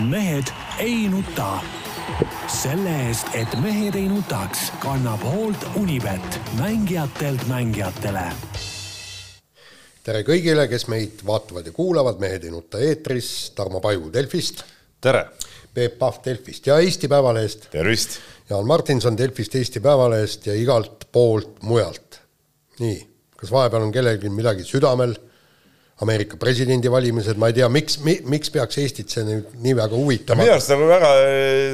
mehed ei nuta. selle eest, et mehed ei nutaks, kannab hoolt Unibet, mängijatelt mängijatele. tere kõigile, kes meid vaatavad ja kuulavad, Mehed ei nuta eetris, Tarmo Paju Delfist. tere! Peep Pahv Delfist ja Eesti Päevalehest. tervist! Jaan Martinson Delfist, Eesti Päevalehest ja igalt poolt mujalt. nii, kas vahepeal on kellelgi midagi südamel Ameerika presidendivalimised, ma ei tea, miks mi,, miks peaks Eestit see nüüd nii väga huvitama? minu arust nagu väga,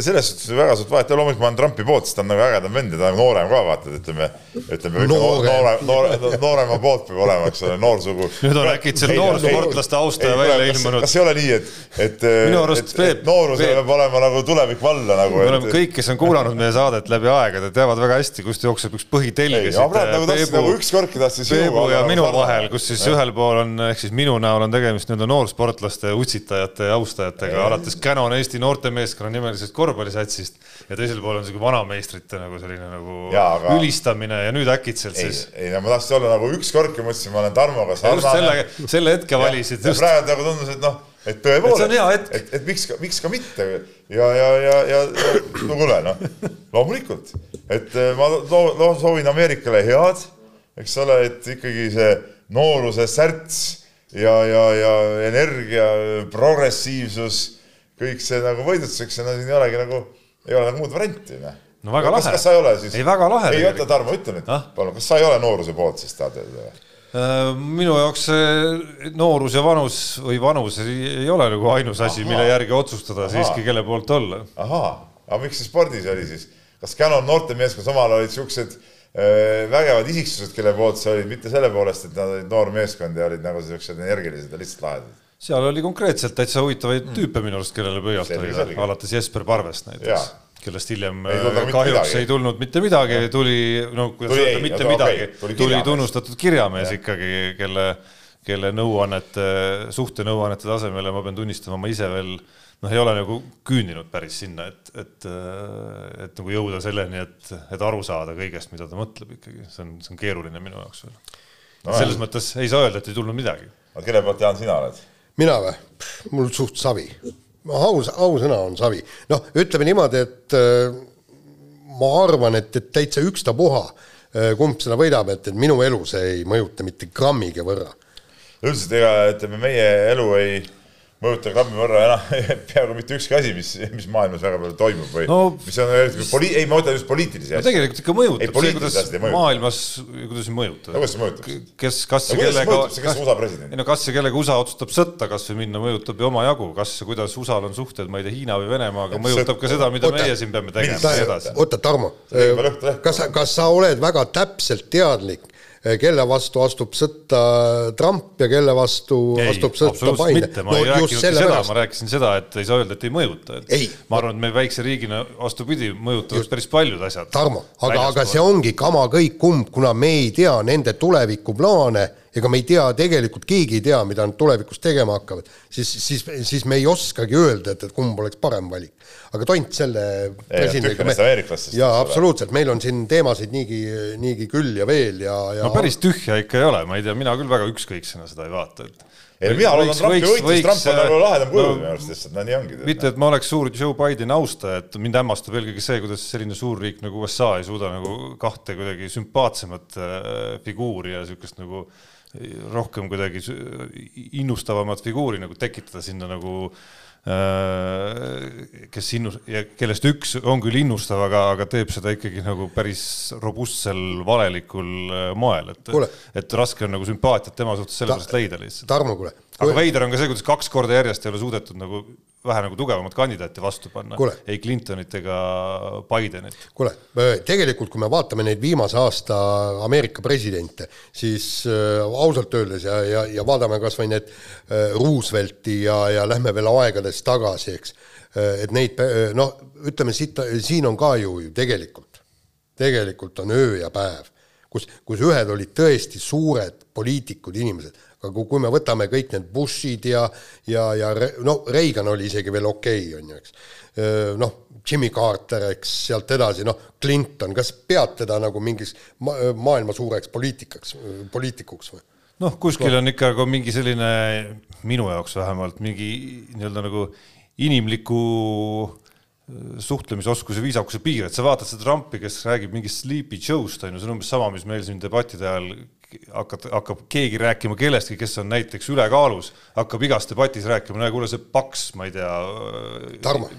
selles suhtes väga suurt vahet ei ole, loomulikult ma olen Trumpi poolt, sest ta on nagu ägedam vend ja ta on noorem ka, vaata, ütleme, ütleme noorem, noorem, noore, noorema poolt peab olema, eks ole, noorsugu. nüüd on äkitselt noorsportlaste austaja välja ilmunud. kas ei ole nii, et, et, et, et noorusel peab olema nagu tulevik valla nagu? me oleme kõik, kes on kuulanud meie saadet läbi aegade, teavad väga hästi, kust jookseb üks põhitelge siit nagu Peebu ja minu vahel, kus siis ühel pool on, ehk siis minu näol on tegemist nii-öelda noorsportlaste, utsitajate ja austajatega, alates Canon Eesti noortemeeskonna nimelisest korvpallisatsist ja teisel pool on sihuke vanameistrite nagu selline nagu ja, aga... ülistamine ja nüüd äkitselt ei, siis. ei, no ma tahtsin olla nagu ükskordki mõtlesin, ma olen Tarmoga sarnane. selle, selle hetke valisid. praegu nagu tundus, et noh, et tõepoolest, et, et miks, miks ka mitte ja, ja, ja, ja no kuule, noh, loomulikult, et eh, ma soovin Ameerikale head, eks ole, et ikkagi see nooruse särts ja, ja, ja energia, progressiivsus, kõik see nagu võidutseks ja no siin ei olegi nagu, ei ole nagu muud varianti, noh. no väga kas, lahe. kas sa ei ole siis? ei, väga lahe. ei, oota, Tarmo, ütle nüüd ah?, palun, kas sa ei ole nooruse poolt siis tahad öelda? Äh, minu jaoks noorus ja vanus või vanus ei ole nagu ainus asi, mille järgi otsustada Aha. siiski, kelle poolt olla. ahaa, aga miks see spordis oli siis? kas Canon noortemeeskonnas omal olid siuksed vägevad isiksused, kelle poolt sa olid, mitte selle poolest, et nad olid noor meeskond ja olid nagu siuksed energilised ja lihtsalt lahedad. seal oli konkreetselt täitsa huvitavaid mm. tüüpe minu arust, kellele pöialt oli, alates Jesper Parvest näiteks, kellest hiljem ei kahjuks midagi. ei tulnud mitte midagi, tuli, no kuidas öelda, mitte no, midagi okay., tuli, tuli tunnustatud kirjamees ja. ikkagi, kelle, kelle nõuannete, suhtenõuannete tasemele ma pean tunnistama, ma ise veel noh, ei ole nagu küüninud päris sinna, et, et, äh, et nagu jõuda selleni, et, et aru saada kõigest, mida ta mõtleb ikkagi, see on, see on keeruline minu jaoks veel no,. selles jah. mõttes ei saa öelda, et ei tulnud midagi. aga kelle poolt, Jaan, sina oled? mina või? mul suht savi. aus, ausõna on savi. noh, ütleme niimoodi, et äh, ma arvan, et, et täitsa ükstapuha, äh, kumb seda võidab, et, et minu elu see ei mõjuta mitte grammigi võrra. üldiselt ega ütleme, meie elu ei mõjuta grammi võrra enam peaaegu mitte ükski asi, mis, mis maailmas väga palju toimub või no, mis on poli-, ei, ma mõtlen just poliitilisi asju. no tegelikult ikka mõjutab, see, kuidas maailmas, kuidas see mõjutab. no kuidas see mõjutab? kes, kas ja kellega, kes USA president? ei no kas ja kellega USA otsustab sõtta kas või minna, mõjutab ju omajagu, kas ja kuidas USA-l on suhted, ma ei tea, Hiina või Venemaaga, mõjutab ka seda, mida oota, meie siin peame tegema ja nii edasi. oota, Tarmo, kas, kas sa oled väga täpselt teadlik kelle vastu astub sõtta Trump ja kelle vastu ei, astub sõtta Biden. ma no, ei rääkinud seda, ma rääkisin seda, et ei saa öelda, et ei mõjuta. ma arvan, et me väikse riigina vastupidi, mõjutavad päris paljud asjad. Tarmo, aga, aga see ongi kama kõik kumb, kuna me ei tea nende tulevikuplaane ega me ei tea, tegelikult keegi ei tea, mida nad tulevikus tegema hakkavad, siis, siis, siis me ei oskagi öelda, et, et kumb oleks parem valik. Aga tont selle presidendiga me... jaa, absoluutselt, meil on siin teemasid niigi, niigi küll ja veel ja, ja no päris tühja ikka ei ole, ma ei tea, mina küll väga ükskõiksena seda ei vaata, et ei, mina loodan Trumpi võitu, sest Trump on nagu lahedam kuju minu arust lihtsalt, no nii ongi. mitte, et ma oleks suur Joe Bideni austaja, et mind hämmastab eelkõige see, kuidas selline suurriik nagu USA ei suuda nagu kahte kuidagi sümpaatsemat äh, figuuri ja niisugust nagu äh, rohkem kuidagi innustavamat figuuri nagu tekitada sinna nagu äh, kes innus- ja kellest üks on küll innustav, aga, aga teeb seda ikkagi nagu päris robustsel valelikul äh, moel, et, et raske on nagu sümpaatiat tema suhtes sellepärast leida lihtsalt. Tarmo, kuule. aga veider on ka see, kuidas kaks korda järjest ei ole suudetud nagu vähe nagu tugevamat kandidaati vastu panna. ei Clintonit ega Bidenit. kuule, tegelikult kui me vaatame neid viimase aasta Ameerika presidente, siis äh, ausalt öeldes ja, ja, ja vaatame kas või need äh, Roosevelti ja, ja lähme veel aegades tagasi, eks äh,, et neid äh, noh, ütleme siit, siin on ka ju, ju tegelikult, tegelikult on öö ja päev, kus, kus ühed olid tõesti suured poliitikud, inimesed aga kui me võtame kõik need Bushid ja, ja, ja no Reagan oli isegi veel okei okay,, on ju, eks. noh, Jimmy Carter, eks sealt edasi, noh, Clinton, kas pead teda nagu mingiks ma maailma suureks poliitikaks, poliitikuks või? noh, kuskil on ikka nagu mingi selline, minu jaoks vähemalt, mingi nii-öelda nagu inimliku suhtlemisoskuse, viisakuse piir, et sa vaatad seda Trumpi, kes räägib mingist sleepy show'st, on ju, see on umbes sama, mis meil siin debattide ajal hakkab, hakkab keegi rääkima kellestki, kes on näiteks ülekaalus, hakkab igas debatis rääkima, no kuule, see paks, ma ei tea,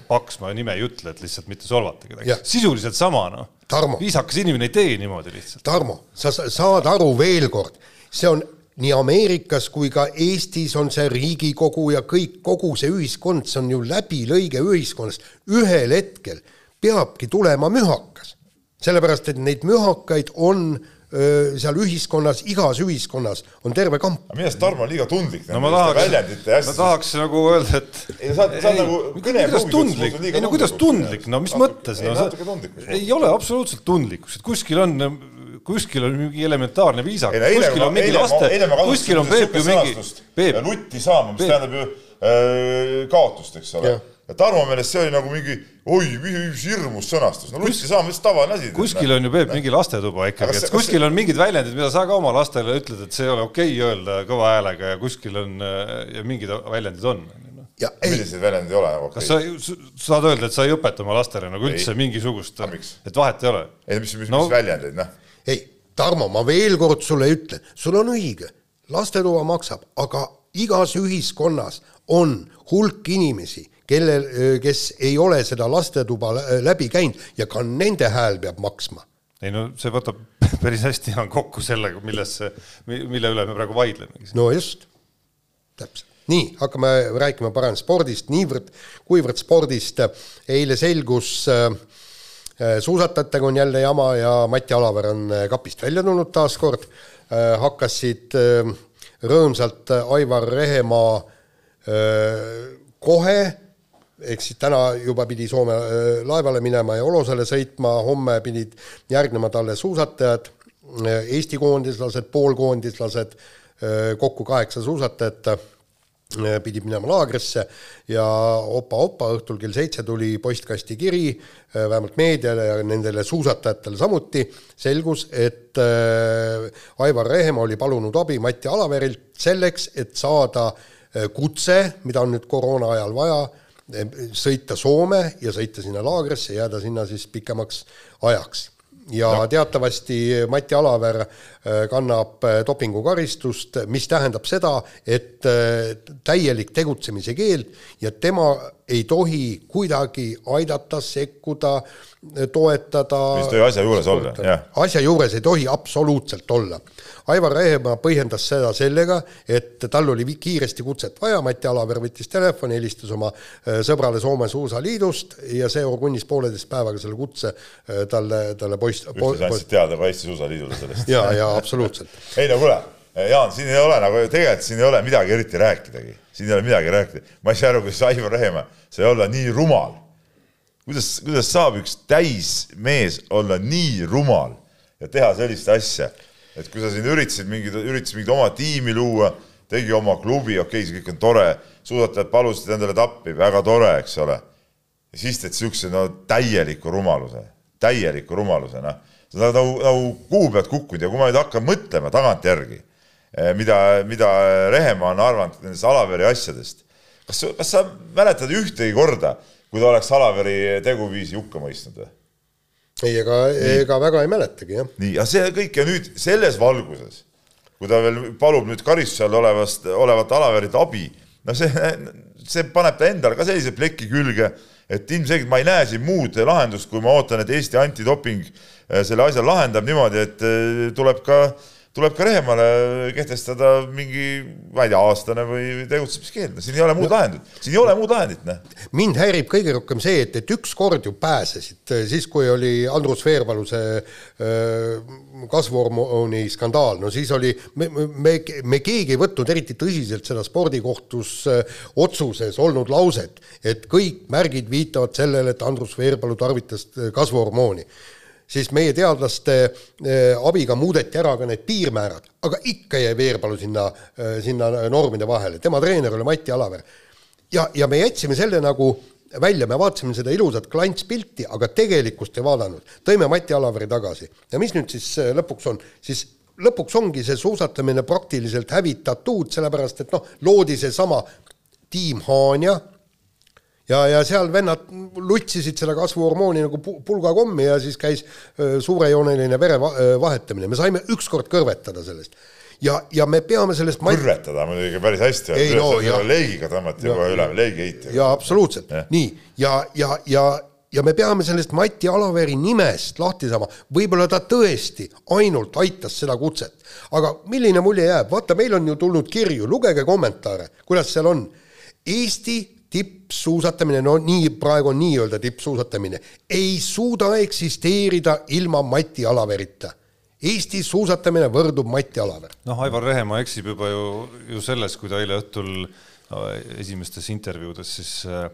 paks, ma nime ei ütle, et lihtsalt mitte solvata kedagi. sisuliselt sama, noh. viisakas inimene ei tee niimoodi lihtsalt. Tarmo, sa saad aru veel kord, see on nii Ameerikas kui ka Eestis on see Riigikogu ja kõik, kogu see ühiskond, see on ju läbilõige ühiskonnast. ühel hetkel peabki tulema mühakas, sellepärast et neid mühakaid on seal ühiskonnas, igas ühiskonnas on terve kamp. minu arust Tarmo on liiga tundlik? No, ma tahaks, ma tahaks nagu öelda, et ei no sa, sa oled nagu kuidas tundlik, ei no kuidas tundlik, no mis mõttes, no sa ei ole absoluutselt tundlik, kuskil on kuskil on mingi elementaarne viisakus, kuskil on mingi laste, kuskil on Peep ju mingi. lutti saama, mis tähendab ju kaotust, eks ole. Ja Tarmo meelest see oli nagu mingi oi, mis hirmus sõnastus, no lutti saama, mis tavaline asi. kuskil on ju Peep mingi lastetuba ikkagi, et kuskil on mingid väljendid, mida sa ka oma lastele ütled, et see ei ole okei okay öelda kõva häälega ja kuskil on ja mingid väljendid on ja milliseid väljendeid ei ole okay.? kas sa saad öelda, et sa ei õpeta oma lastele nagu üldse ei. mingisugust, et vahet ei ole? ei, mis, mis no,, mis väljendeid, noh ei, Tarmo, ma veel kord sulle ütlen, sul on õige, lastetuba maksab, aga igas ühiskonnas on hulk inimesi, kellel, kes ei ole seda lastetuba läbi käinud ja ka nende hääl peab maksma. ei no see võtab päris hästi kokku sellega, millesse, mille üle me praegu vaidleme. no just, täpselt. nii, hakkame rääkima parem spordist, niivõrd, kuivõrd spordist eile selgus äh, Äh, suusatajatega on jälle jama ja Mati Alaver on äh, kapist välja tulnud taas kord, äh, hakkasid rõõmsalt Aivar Rehemaa kohe, ehk siis täna juba pidi Soome laevale minema ja Olosele sõitma, homme pidid järgnema talle suusatajad, Eesti koondislased, poolkoondislased, kokku kaheksa suusatajat Äh, pidid minema laagrisse. Ja opa-opa, õhtul kell seitse tuli postkasti kiri, äh, vähemalt meediale ja nendele suusatajatele samuti, selgus, et äh, Aivar Rehemaa oli palunud abi Mati Alaverilt selleks, et saada kutse, mida on nüüd koroona ajal vaja, sõita Soome ja sõita sinna laagrisse, jääda sinna siis pikemaks ajaks ja no. teatavasti Mati Alaver äh, kannab äh, dopingukaristust, mis tähendab seda, et äh, täielik tegutsemise keeld ja tema ei tohi kuidagi aidata, sekkuda, toetada. mis ei tohi asja juures olla, jah. asja juures ei tohi absoluutselt olla Aivar Rehemaa põhjendas seda sellega, et tal oli kiiresti kutset vaja, Mati Alaver võttis telefoni, helistas oma äh, sõbrale Soome Suusaliidust ja see orgunnis pooleteist päevaga selle kutse äh, talle, talle poiss po,. ühtlasi andsid teada ka Eesti Suusaliidule sellest. ja, ja absoluutselt ei no kuule, Jaan, siin ei ole nagu, tegelikult siin ei ole midagi eriti rääkidagi, siin ei ole midagi rääkida. ma ei saa aru, kuidas Aivar Rehemaa sai olla nii rumal. kuidas, kuidas saab üks täismees olla nii rumal ja teha sellist asja et kui sa siin üritasid mingit, üritasid mingit oma tiimi luua, tegi oma klubi, okei okay,, see kõik on tore, suusatajad palusid endale tappi, väga tore, eks ole. ja siis teed siukse no täieliku rumaluse, täieliku rumaluse, noh. sa oled nagu, nagu kuu pealt kukkunud ja kui ma nüüd hakkan mõtlema tagantjärgi, mida, mida Rehemaa on arvanud nendest Alaveri asjadest, kas, kas sa mäletad ühtegi korda, kui ta oleks Alaveri teguviisi hukka mõistnud või? ei, ega, ega väga ei mäletagi, jah. nii, ja see kõik ja nüüd selles valguses, kui ta veel palub nüüd karistuse all olevast, olevat Alaverit abi, no see, see paneb ta endale ka sellise pleki külge, et ilmselgelt ma ei näe siin muud lahendust, kui ma ootan, et Eesti antidoping eh, selle asja lahendab niimoodi, et eh, tuleb ka tuleb ka Rehemale kehtestada mingi, ma ei tea, aastane või tegutsemiskeeld, siin ei ole muud no, lahendit, siin ei ole muud lahendit, noh. mind häirib kõige rohkem see, et, et ükskord ju pääsesid, siis kui oli Andrus Veerpalu see äh, kasvuhormooni skandaal, no siis oli, me, me, me keegi ei võtnud eriti tõsiselt seda spordikohtus äh, otsuses olnud lauset, et kõik märgid viitavad sellele, et Andrus Veerpalu tarvitas äh, kasvuhormooni siis meie teadlaste eh, abiga muudeti ära ka need piirmäärad, aga ikka jäi Veerpalu sinna, eh, sinna normide vahele, tema treener oli Mati Alaver. ja, ja me jätsime selle nagu välja, me vaatasime seda ilusat klantspilti, aga tegelikkust ei vaadanud. tõime Mati Alaveri tagasi ja mis nüüd siis eh, lõpuks on, siis lõpuks ongi see suusatamine praktiliselt hävitatud, sellepärast et noh, loodi seesama tiim Haanja ja, ja seal vennad lutsisid selle kasvuhormooni nagu pulgakommi ja siis käis suurejooneline vere vahetamine, me saime ükskord kõrvetada sellest. Ja, ja me peame sellest kõrvetada muidugi päris hästi, no, leegiga tõmmati juba üle, leegiheitja. jaa, absoluutselt, nii, ja, ja, ja ja me peame sellest Mati Alaveri nimest lahti saama, võib-olla ta tõesti ainult aitas seda kutset, aga milline mulje jääb, vaata, meil on ju tulnud kirju, lugege kommentaare, kuidas seal on. Eesti tippsuusatamine, no nii, praegu on nii-öelda tippsuusatamine, ei suuda eksisteerida ilma Mati Alaverita Eesti suusatamine võrdub Mati Alaver. noh, Aivar Rehemaa eksib juba ju, ju selles, kui ta eile õhtul no, esimestes intervjuudes siis äh,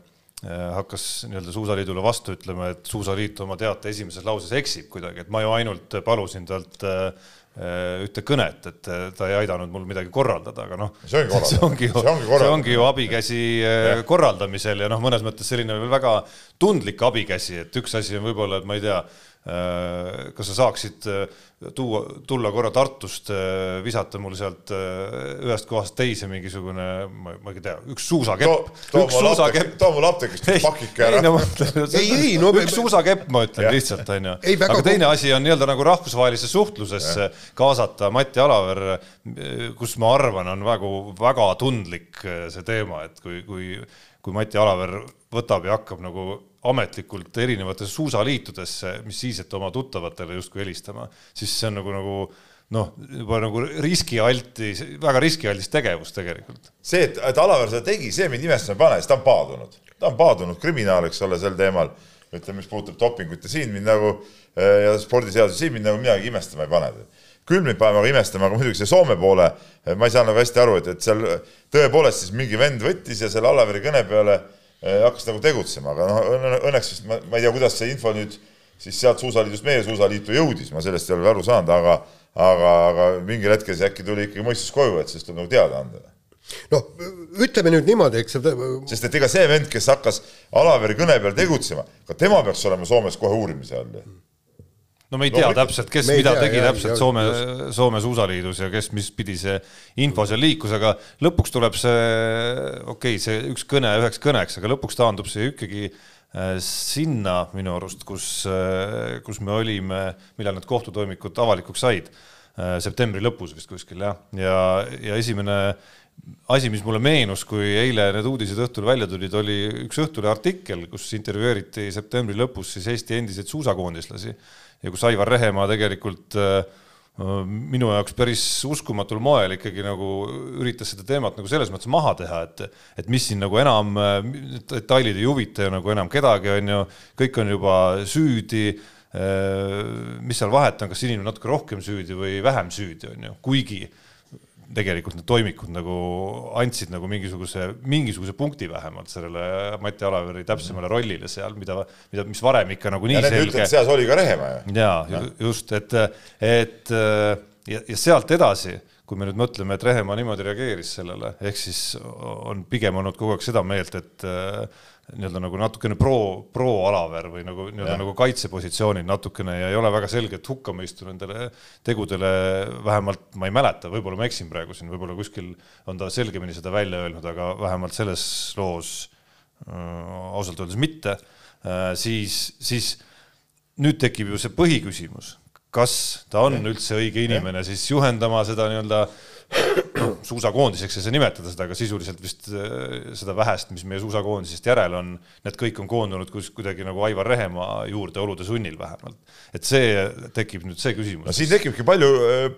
Äh, hakkas nii-öelda Suusaliidule vastu ütlema, et Suusaliit oma teate esimeses lauses eksib kuidagi, et ma ju ainult palusin talt äh, ühte kõnet, et ta ei aidanud mul midagi korraldada, aga noh, see ongi, ongi, see ongi ju abikäsi ja. korraldamisel ja noh, mõnes mõttes selline väga tundlik abikäsi, et üks asi on võib-olla, et ma ei tea, kas sa saaksid tuua, tulla korra Tartust, äh, visata mul sealt äh, ühest kohast teise mingisugune, ma, ma ei tea, üks suusakepp. too mul apteek, too mul apteegist pakike ära. ei no mõtlen, ei, ei, no üks suusakepp, ma ütlen lihtsalt, onju. aga teine asi on nii-öelda nagu rahvusvahelisse suhtlusesse kaasata Mati Alaver, kus ma arvan, on väga, väga tundlik äh, see teema, et kui, kui, kui Mati Alaver võtab ja hakkab nagu ametlikult erinevatesse suusaliitudesse, mis siis, et oma tuttavatele justkui helistama, siis see on nagu, nagu noh, juba nagu riskialtis, väga riskialdis tegevus tegelikult. see, et, et Alaver seda tegi, see mind imestama ei pane, sest ta on paadunud, ta on paadunud kriminaal, eks ole, sel teemal. ütleme, mis puudutab dopingut ja siin mind nagu eh, ja spordiseadusi, siin mind nagu midagi imestama ei pane küll mind paneb aga imestama, aga muidugi see Soome poole, ma ei saa nagu hästi aru, et, et seal tõepoolest siis mingi vend võttis ja selle Alaveri kõne peale Äh, hakkas nagu tegutsema, aga noh, õnneks vist ma, ma ei tea, kuidas see info nüüd siis sealt Suusaliidust meie Suusaliitu jõudis, ma sellest ei ole aru saanud, aga aga, aga mingil hetkel see äkki tuli ikkagi mõistus koju, et sellest tuleb nagu teada anda. noh, ütleme nüüd niimoodi, eks see sest et ega see vend, kes hakkas Alaveri kõne peal tegutsema, ka tema peaks olema Soomes kohe uurimise all no me ei tea no, täpselt, kes mida tea, tegi jah, täpselt jah, Soome, Soome suusaliidus ja kes, mis pidi see info seal liikus, aga lõpuks tuleb see, okei okay,, see üks kõne üheks kõneks, aga lõpuks taandub see ikkagi äh, sinna minu arust, kus, äh, kus me olime, millal need kohtutoimikud avalikuks said, äh, septembri lõpus vist kuskil jah, ja, ja esimene asi, mis mulle meenus, kui eile need uudised õhtul välja tulid, oli üks Õhtulehe artikkel, kus intervjueeriti septembri lõpus siis Eesti endiseid suusakoondislasi ja kus Aivar Rehemaa tegelikult äh, minu jaoks päris uskumatul moel ikkagi nagu üritas seda teemat nagu selles mõttes maha teha, et, et mis siin nagu enam, detailid ei huvita ju nagu enam kedagi, on ju, kõik on juba süüdi. Äh, mis seal vahet on, kas inimene natuke rohkem süüdi või vähem süüdi, on ju, kuigi tegelikult need toimikud nagu andsid nagu mingisuguse, mingisuguse punkti vähemalt sellele Mati Alaveri täpsemale rollile seal, mida, mida, mis varem ikka nagu nii selge. seas oli ka Rehemaa ju. jaa ja., just, et, et ja, ja sealt edasi, kui me nüüd mõtleme, et Rehemaa niimoodi reageeris sellele, ehk siis on pigem olnud kogu aeg seda meelt, et nii-öelda nagu natukene pro, pro Alaver või nagu nii-öelda nagu kaitsepositsioonil natukene ja ei ole väga selget hukkamõistu nendele tegudele, vähemalt ma ei mäleta, võib-olla ma eksin praegu siin, võib-olla kuskil on ta selgemini seda välja öelnud, aga vähemalt selles loos äh, ausalt öeldes mitte. Äh,, siis, siis nüüd tekib ju see põhiküsimus, kas ta on üldse õige inimene siis juhendama seda nii-öelda suusakoondiseks ei saa nimetada seda, aga sisuliselt vist äh, seda vähest, mis meie suusakoondisest järel on, need kõik on koondunud kus kuidagi nagu Aivar Rehemaa juurde olude sunnil vähemalt. et see tekib nüüd see küsimus. no siin tekibki palju,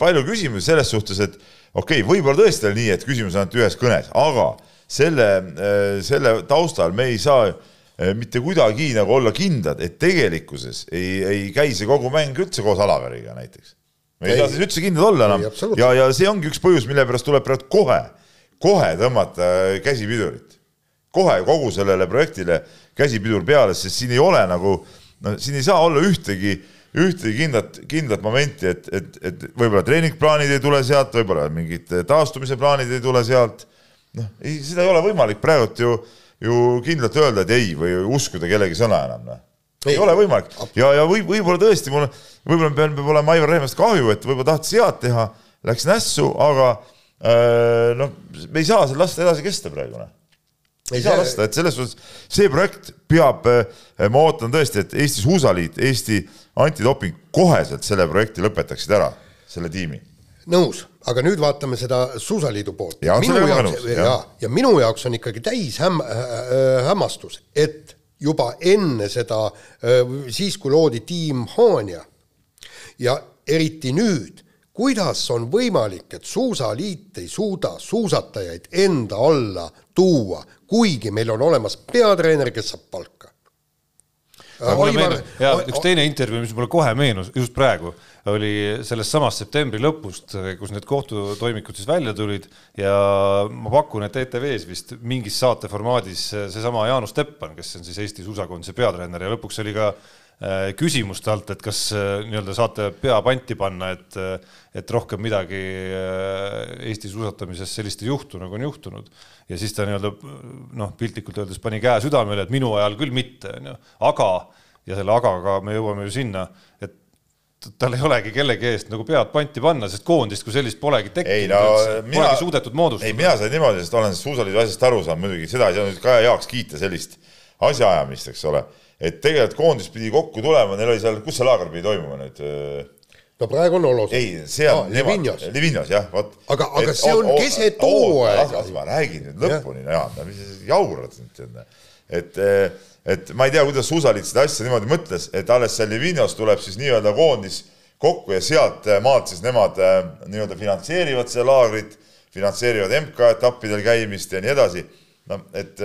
palju küsimusi selles suhtes, et okei okay,, võib-olla tõesti on nii, et küsimus on ainult ühes kõnes, aga selle, äh, selle taustal me ei saa äh, mitte kuidagi nagu olla kindlad, et tegelikkuses ei, ei käi see kogu mäng üldse koos Alaveriga näiteks me ei, ei saa siis üldse kindlad olla enam ja, ja see ongi üks põhjus, mille pärast tuleb praegu kohe, kohe tõmmata käsipidurit. kohe kogu sellele projektile käsipidur peale, sest siin ei ole nagu, no siin ei saa olla ühtegi, ühtegi kindlat, kindlat momenti, et, et, et võib-olla treeningplaanid ei tule sealt, võib-olla mingid taastumise plaanid ei tule sealt. noh, ei, seda ei ole võimalik praegult ju, ju kindlalt öelda, et ei või uskuda kellegi sõna enam, noh ei ole võimalik ja, ja võib, võib-olla tõesti mul, võib-olla peab, peab olema Aivar Rehmast kahju, et võib-olla tahtis head teha, läks nässu, aga äh, noh, me ei saa seal lasta edasi kesta praegu. Noh. ei saa lasta, et selles suhtes see projekt peab, äh, ma ootan tõesti, et Eesti Suusaliit, Eesti antidoping koheselt selle projekti lõpetaksid ära, selle tiimi. nõus, aga nüüd vaatame seda Suusaliidu poolt. ja, ja, ja, ja minu jaoks on ikkagi täis häm- äh,, hämmastus, et juba enne seda siis kui loodi tiim Haanja ja eriti nüüd kuidas on võimalik, et Suusaliit ei suuda suusatajaid enda alla tuua, kuigi meil on olemas peatreener, kes saab palka? Aivar... ja üks teine intervjuu, mis mulle kohe meenus just praegu, oli sellest samast septembri lõpust, kus need kohtutoimikud siis välja tulid ja ma pakun, et ETV-s vist mingis saateformaadis seesama Jaanus Teppan, kes on siis Eesti suusakoondise peatreener ja lõpuks oli ka küsimust alt, et kas äh, nii-öelda saate pea panti panna, et, äh, et rohkem midagi Eesti suusatamises sellist ei juhtu, nagu on juhtunud. ja siis ta nii-öelda noh, piltlikult öeldes pani käe südamele, et minu ajal küll mitte, onju, aga ja selle agaga me jõuame ju sinna, et tal ei olegi kellegi eest nagu pead panti panna, sest koondist kui sellist polegi tekkinud no,, polegi suudetud moodustada. ei, mina sain niimoodi, sest olen Suusaliidu asjast aru saanud muidugi, seda ei saa nüüd Kaja heaks kiita, sellist asjaajamist, eks ole et tegelikult koondis pidi kokku tulema, neil oli seal, kus see laager pidi toimuma nüüd? no praegu on Olos. ei, seal ah,. Livinios. Livinios jah, vot. aga, aga see on keset hooaega. las ma räägin nüüd lõpuni, Jaan, mis sa jaurad nüüd, et et ma ei tea, kuidas Suusaliit seda asja niimoodi mõtles, et alles seal Livinios tuleb siis nii-öelda koondis kokku ja sealt maalt siis nemad nii-öelda finantseerivad seda laagrit, finantseerivad MK-etappidel käimist ja nii edasi. no et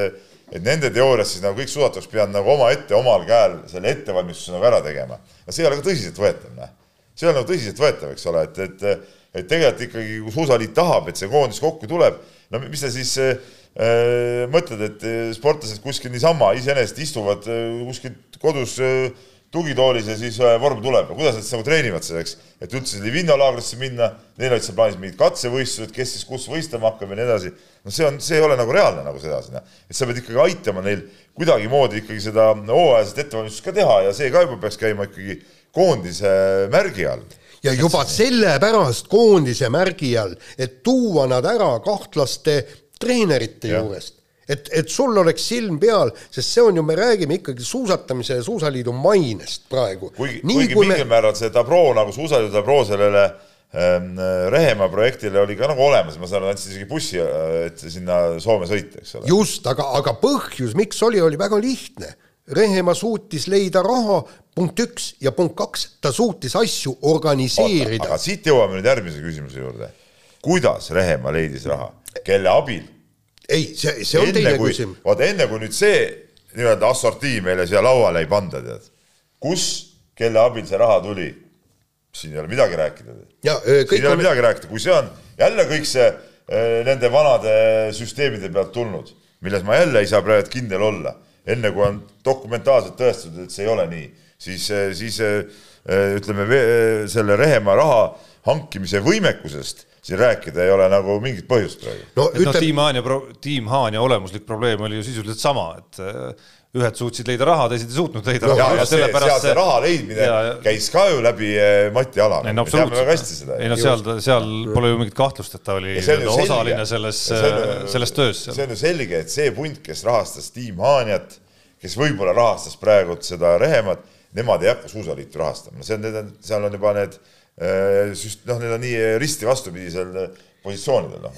et nende teoorias siis nagu kõik suusatajaks pidanud nagu omaette, omal käel selle ettevalmistuse nagu ära tegema. no see ei ole ka tõsiseltvõetav, noh. see ei ole nagu tõsiseltvõetav, eks ole, et, et, et tegelikult ikkagi, kui suusaliit tahab, et see koondis kokku tuleb, no mis sa siis äh, mõtled, et sportlased kuskil niisama iseenesest istuvad äh, kuskil kodus äh, tugitoolis ja siis äh, vorm tuleb kuidas nad siis nagu treenivad selleks, et üldse Livino laagrisse minna, neil olid seal plaanis mingid katsevõistlused, kes siis kus võistlema hakkab ja nii edasi. no see on, see ei ole nagu reaalne nagu sedasi, noh. et sa pead ikkagi aitama neil kuidagimoodi ikkagi seda hooajalist ettevalmistust ka teha ja see ka juba peaks käima ikkagi koondise märgi all ja juba sellepärast koondise märgi all, et tuua nad ära kahtlaste treenerite ja. juurest et, et sul oleks silm peal, sest see on ju, me räägime ikkagi suusatamise ja suusaliidu mainest praegu. kuigi, kuigi kui mingil me... määral see tabroo nagu suusaliidu tabroo sellele ähm, Rehemaa projektile oli ka nagu olemas, ma saan aru, andsid isegi bussi, äh, et sinna Soome sõita, eks ole. just, aga, aga põhjus, miks oli, oli väga lihtne. Rehemaa suutis leida raha, punkt üks ja punkt kaks, ta suutis asju organiseerida. aga siit jõuame nüüd järgmise küsimuse juurde. kuidas Rehemaa leidis raha, kelle abil? Ei, see, see on enne teine kui, küsimus. vaata enne kui nüüd see nii-öelda assortii meile siia lauale ei panda, tead, kus, kelle abil see raha tuli, siin ei ole midagi rääkida. siin ei ole midagi rääkida, kui see on jälle kõik see nende vanade süsteemide pealt tulnud, milles ma jälle ei saa praegu kindel olla, enne kui on dokumentaalselt tõestatud, et see ei ole nii, siis, siis ütleme selle Rehemaa raha hankimise võimekusest siin rääkida ei ole nagu mingit põhjust praegu. no, ütleb... no Tiim Haanja, Tiim Haanja olemuslik probleem oli ju sisuliselt sama, et äh, ühed suutsid leida raha, teised ei suutnud leida raha no,. ja, ja sellepärast see, see raha leidmine ja, käis ka ju läbi äh, Mati Alar. No, me teame väga hästi seda. ei no seal, seal pole ju mingit kahtlust, et ta oli osaline selles, äh, selles töös. see on ju selge, et see punt, kes rahastas Tiim Haanjat, kes võib-olla rahastas praegu seda Rehemat, nemad ei hakka suusaliitu rahastama, see on, seal on juba need Äh, süst-, noh, need on nii risti vastupidisel positsioonidel, noh,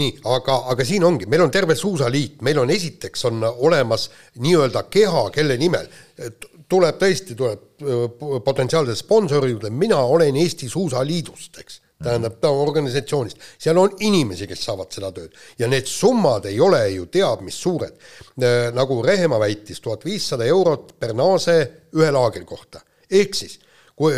nii, aga, aga siin ongi, meil on terve suusaliit, meil on esiteks on olemas nii-öelda keha, kelle nimel tuleb tõesti, tuleb äh, potentsiaalsed sponsorid, mina olen Eesti Suusaliidust, eks tähendab ta organisatsioonist, seal on inimesi, kes saavad seda tööd. Ja need summad ei ole ju teab mis suured. Äh, nagu Rehemaa väitis, tuhat viissada eurot per naase ühe laagri kohta, ehk siis kui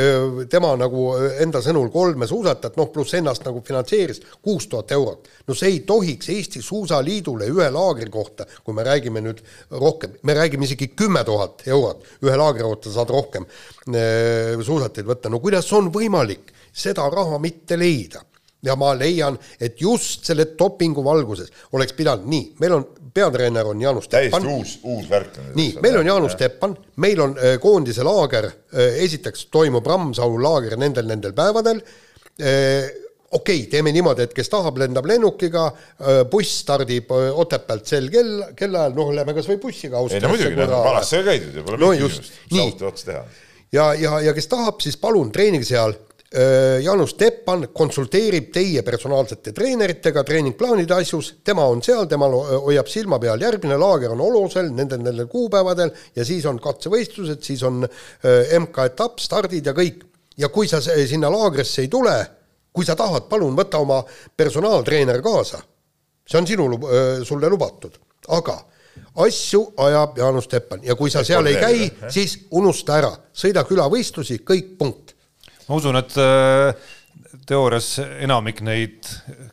tema nagu enda sõnul kolme suusatajat, noh, pluss ennast nagu finantseeris kuus tuhat eurot. no see ei tohiks Eesti Suusaliidule ühe laagri kohta, kui me räägime nüüd rohkem, me räägime isegi kümme tuhat eurot, ühe laagri kohta saad rohkem suusatajaid võtta, no kuidas on võimalik seda raha mitte leida? ja ma leian, et just selle dopingu valguses oleks pidanud nii, meil on peatreener on Jaanus Teppan. täiesti uus, uus värk. nii, meil on Jaanus Teppan, meil on äh, koondise laager, äh, esiteks toimub Ramsalu laager nendel, nendel päevadel. Äh, okei okay,, teeme niimoodi, et kes tahab, lendab lennukiga, buss stardib Otepäält sel kell, kellaajal, noh, lähme kas või bussiga. ei no muidugi, vanasti sai käidud ju, pole no, mingit küsimust, saab otsa teha. ja, ja, ja kes tahab, siis palun treenige seal Jaanus Teppan konsulteerib teie personaalsete treeneritega treeningplaanide asjus, tema on seal, temal hoiab silma peal, järgmine laager on Olosel nendel, nendel kuupäevadel ja siis on katsevõistlused, siis on MK-etapp, stardid ja kõik. ja kui sa sinna laagrisse ei tule, kui sa tahad, palun võta oma personaaltreener kaasa. see on sinu, sulle lubatud, aga asju ajab Jaanus Teppan. Ja kui sa seal ei käi, siis unusta ära, sõida külavõistlusi, kõik, punkt ma usun, et äh, teoorias enamik neid,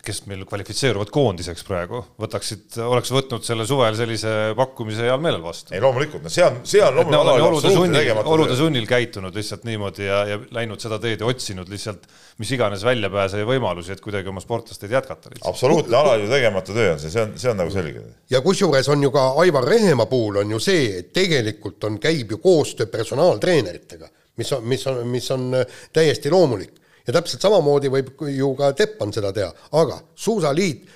kes meil kvalifitseeruvad koondiseks praegu, võtaksid, oleks võtnud selle suvel sellise pakkumise heal meelel vastu. ei loomulikult, no see on, see on loomulikult olude sunnil, olude sunnil käitunud lihtsalt niimoodi ja, ja läinud seda teed ja otsinud lihtsalt mis iganes väljapääse ja võimalusi, et kuidagi oma sportlasteid jätkata. absoluutne alaliidu tegemata töö on see, see on, see on nagu selge. ja kusjuures on ju ka Aivar Rehemaa puhul on ju see, et tegelikult on, käib ju koostöö personaaltreeneritega mis on, mis on, mis on äh, täiesti loomulik. ja täpselt samamoodi võib ju ka Teppan seda teha, aga Suusaliit,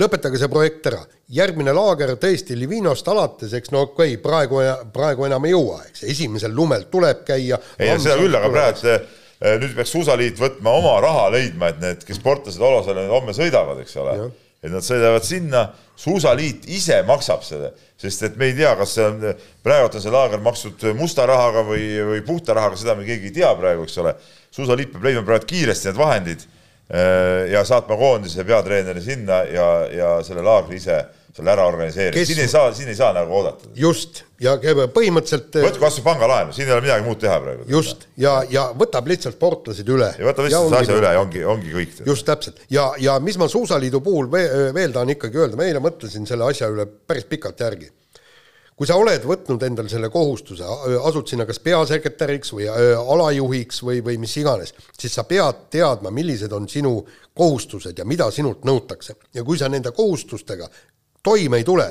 lõpetage see projekt ära, järgmine laager tõesti Livinost alates, eks no okei okay,, praegu, praegu enam ei jõua, eks, esimesel lumel tuleb käia. ei, seda küll, aga praegu äh, nüüd peaks Suusaliit võtma oma raha leidma, et need, kes sportlased Olosele homme sõidavad, eks ole et nad sõidavad sinna, suusaliit ise maksab selle, sest et me ei tea, kas see on, praegu on see laager makstud musta rahaga või, või puhta rahaga, seda me keegi ei tea praegu, eks ole. suusaliit peab leidma praegu kiiresti need vahendid äh, ja saatma koondise peatreeneri sinna ja, ja selle laagri ise selle ära organiseerida Kes..., siin ei saa, siin ei saa nagu oodata. just, ja põhimõtteliselt võtku kas või pangalaenu, siin ei ole midagi muud teha praegu. just, ja, ja võtab lihtsalt sportlased üle. ja võtab lihtsalt selle asja üle ja ongi, ongi kõik. just täpselt ja, ja mis ma Suusaliidu puhul veel, veel tahan ikkagi öelda, ma eile mõtlesin selle asja üle päris pikalt järgi kui sa oled võtnud endale selle kohustuse, asud sinna kas peasekretäriks või alajuhiks või, või mis iganes, siis sa pead teadma, millised on sinu kohustused ja mida sinult nõutakse. ja kui sa nende kohustustega toime ei tule,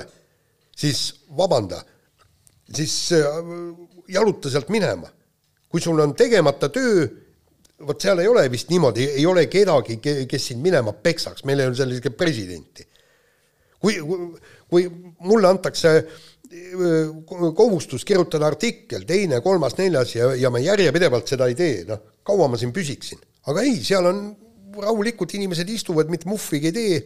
siis vabanda, siis äh, jaluta sealt minema. kui sul on tegemata töö, vot seal ei ole vist niimoodi, ei ole kedagi, kes sind minema peksaks, meil ei ole sellist presidenti. kui, kui mulle antakse äh, kohustus kirjutada artikkel, teine, kolmas, neljas ja, ja ma järjepidevalt seda ei tee, noh, kaua ma siin püsiksin. aga ei, seal on rahulikult inimesed istuvad, mitte muhvigi ei tee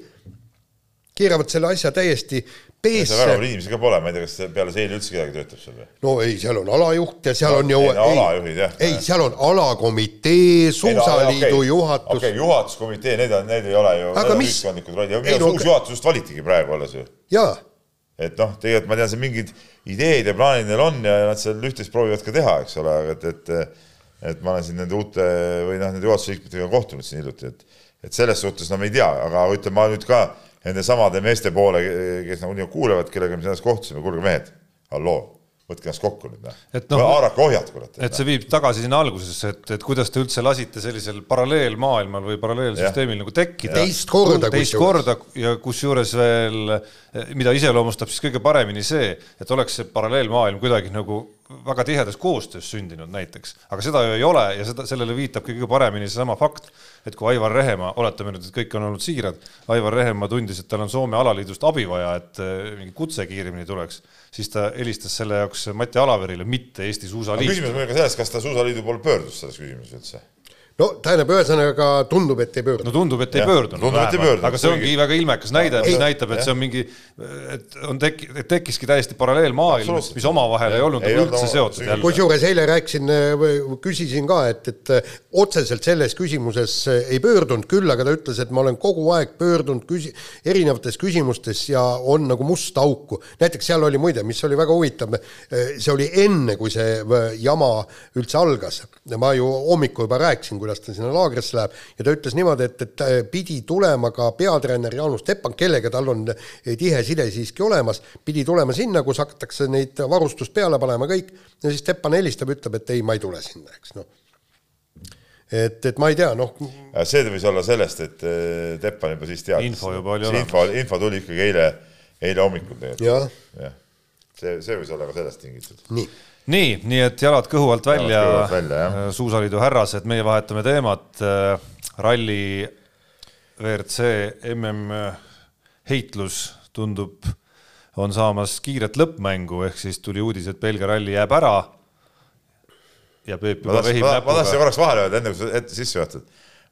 keeravad selle asja täiesti peesse. seal väga palju inimesi ka pole, ma ei tea, kas peale Seili üldse kedagi töötab seal või? no ei, seal on alajuht ja seal no, on ju. ei, no alajuhid jah. ei, seal on alakomitee, suusaliidu no, okay. juhatus. okei okay,, juhatuskomitee, need on, need ei ole ju ühiskondlikud rollid, minu arust uus juhatus just valitigi praegu alles ju. jaa. et noh, tegelikult ma tean, seal mingid ideed ja plaanid neil on ja nad seal üht-teist proovivad ka teha, eks ole, aga et, et et ma olen siin nende uute või noh, nende juhatuse liikmetega kohtunud siin hiljuti, et et selles suhtes no me ei tea, aga ütleme, ma nüüd ka nende samade meeste poole, kes nagu nii kuulevad, kellega me ennast kohtusime, kuulge mehed, halloo, võtke ennast kokku nüüd, noh. no, haarake ohjad, kurat. et see viib tagasi sinna algusesse, et, et kuidas te üldse lasite sellisel paralleelmaailmal või paralleelsüsteemil nagu tekkida. teist korda. teist korda ja kusjuures veel, mida iseloomustab siis kõige paremini see, et oleks see paralleelmaailm kuidagi nagu väga tihedas koostöös sündinud näiteks, aga seda ju ei ole ja seda, sellele viitab kõige paremini seesama fakt, et kui Aivar Rehemaa, oletame nüüd, et kõik on olnud siirad, Aivar Rehemaa tundis, et tal on Soome alaliidust abi vaja, et eh, mingi kutse kiiremini tuleks, siis ta helistas selle jaoks Mati Alaverile, mitte Eesti Suusaliitu. küsimus ka selles, kas ta Suusaliidu poole pöördus selles küsimuses üldse no tähendab, ühesõnaga tundub, et ei pöördu. no tundub, et ei pöördunud. aga see ongi väga ilmekas näide, mis näitab, et see on mingi, et on tek-, tekkiski täiesti paralleelmaailm, mis omavahel ei olnud nagu üldse seotud. kusjuures eile rääkisin, küsisin ka, et, et otseselt selles küsimuses ei pöördunud, küll aga ta ütles, et ma olen kogu aeg pöördunud küsi-, erinevates küsimustes ja on nagu musta auku. näiteks seal oli muide, mis oli väga huvitav, see oli enne, kui see jama üldse algas. ma ju hommikul juba rääkisin, kuidas ta sinna laagrisse läheb ja ta ütles niimoodi, et, et pidi tulema ka peatreener Jaanus Teppan, kellega tal on tihe side siiski olemas, pidi tulema sinna, kus hakatakse neid varustust peale panema kõik ja siis Teppan helistab, ütleb, et ei, ma ei tule sinna, eks noh et, et ma ei tea, noh. see võis olla sellest, et eh, Teppan juba siis teadis. info juba oli olemas. info, info tuli ikkagi eile, eile hommikul tegelikult. jah ja., see, see võis olla ka sellest tingitud. nii nii, nii et jalad kõhu alt välja, välja, äh, suusaliidu härrased, meie vahetame teemat. Äh, ralli WRC mm heitlus tundub, on saamas kiiret lõppmängu, ehk siis tuli uudis, et Belgia ralli jääb ära. ja Peep juba vehib näpuga. ma tahtsin korraks vahele öelda, enne kui sa ette sisse juhatad.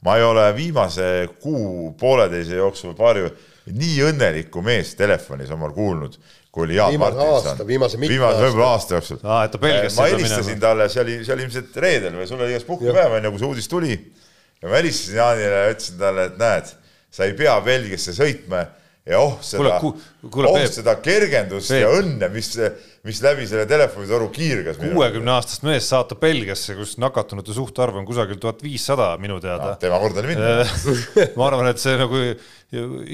ma ei ole viimase kuu, pooleteise jooksul paari nii õnnelikku meest telefonis omal kuulnud, kui oli Jaan Martinson. viimase mitme viimase võib-olla aasta jooksul. aa, et ta Belgiasse ma helistasin talle, see oli, see oli ilmselt reedel või sul oli igast puhkepäev onju, kui see uudis tuli. ja ma helistasin Jaanile ja ütlesin talle, et näed, sa ei pea Belgiasse sõitma ja oh seda, oh Peep. seda kergendust Peep. ja õnne, mis, mis läbi selle telefonitoru kiirgas. kuuekümne aastast meest saata Belgiasse, kus nakatunute suhtarv on kusagil tuhat viissada minu teada no,. tema kord oli minna ma arvan, et see nagu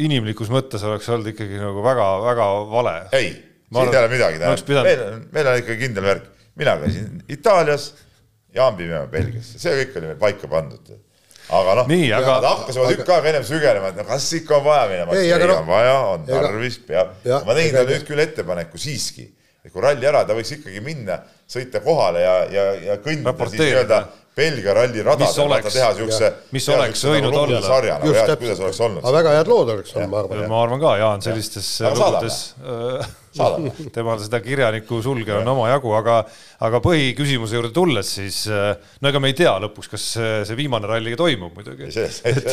inimlikus mõttes oleks olnud ikkagi nagu väga-väga vale. ei, siin ei ole midagi teha. meil on, meil on ikka kindel värk. mina käisin Itaalias, Jaan Pimemaa Belgiasse, see kõik oli meil paika pandud aga noh, nad hakkasime tükk aega ennem sügelema, et no kas ikka on vaja minema, ei, ei no, on vaja, on tarvis, peab. ma tegin talle nüüd küll ettepaneku siiski, et kui ralli ära, ta võiks ikkagi minna, sõita kohale ja, ja, ja kõndida siis nii-öelda Belgia ralli radadel vaata teha siukse. mis oleks võinud olla. nagu jah, kuidas oleks olnud. aga väga head lood oleks olnud, ma arvan. ma arvan ka, Jaan, sellistes lugudes temal seda kirjaniku sulge on omajagu, aga, aga põhiküsimuse juurde tulles, siis no ega me ei tea lõpuks, kas see viimane ralli toimub muidugi. et,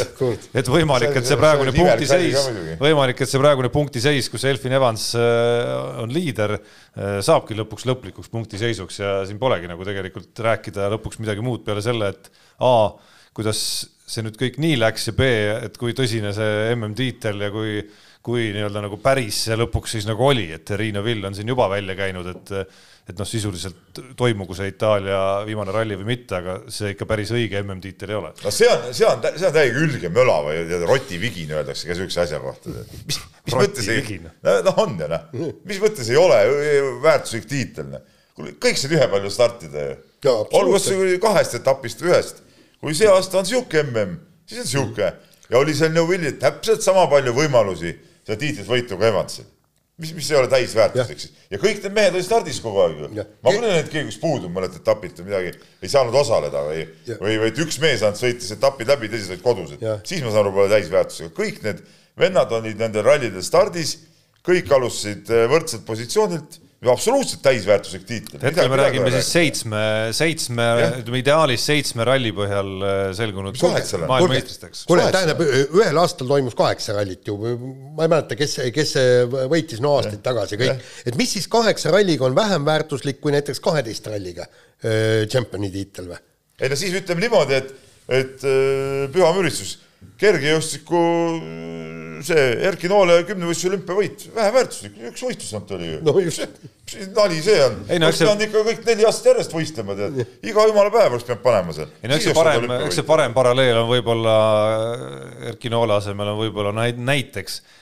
et võimalik, et see praegune punktiseis, võimalik, et see praegune punktiseis, kus Elfin Evans äh, on liider, äh, saabki lõpuks lõplikuks punktiseisuks ja siin polegi nagu tegelikult rääkida lõpuks midagi muud peale selle, et A, kuidas see nüüd kõik nii läks ja B, et kui tõsine see MM-tiitel ja kui kui nii-öelda nagu päris see lõpuks siis nagu oli, et Riino Vill on siin juba välja käinud, et et noh, sisuliselt toimugu see Itaalia viimane ralli või mitte, aga see ikka päris õige MM-tiitel ei ole. no see on, see on, see on täiega ülge möla või rotivigin öeldakse ka siukse asja kohta. mis, mis mõttes ei, noh on ju noh, mis mõttes ei ole väärtuslik tiitel, noh. Kõik said ühepalju startida ju. olgu kas kahest etapist või ühest. kui see aasta on sihuke MM, siis on sihuke ja oli seal Neuvillilt täpselt sama palju võimalusi seda tiitlit võitu kui Evansil. mis, mis ei ole täisväärtuslik siis. ja kõik need mehed olid stardis kogu aeg ju. ma küll ei näinud keegi, kes puudub mõnelt etapilt või midagi, ei saanud osaleda või, või, või et üks mees ainult sõitis etapid läbi, teised olid kodus, et siis ma saan aru, pole täisväärtusega. kõik need vennad olid nendel rallidel stardis, kõik alustasid eh, võrdselt positsioonilt absoluutselt täisväärtuslik tiitel. hetkel me räägime siis seitsme, seitsme, ütleme ideaalis seitsme ralli põhjal äh, selgunud maailmameistriteks. kuule, tähendab, ühel aastal toimus kaheksa rallit ju, ma ei mäleta, kes, kes võitis no aastaid tagasi kõik, et mis siis kaheksa ralliga on vähem väärtuslik kui näiteks kaheteist ralliga äh, tšempioni tiitel või? ei no siis ütleme niimoodi, et, et äh, püha müristus kergejõustiku see Erki Noole kümnevõistluse olümpiavõit, väheväärtuslik, üks võistlus ainult oli ju. no just. mis nali see on? No, see... on ikka kõik neli aastat järjest võistlema, tead. iga jumala päev oleks pidanud panema seal. ei no eks see parem, eks see parem paralleel on võib-olla Erki Noole asemel on võib-olla näiteks Äh,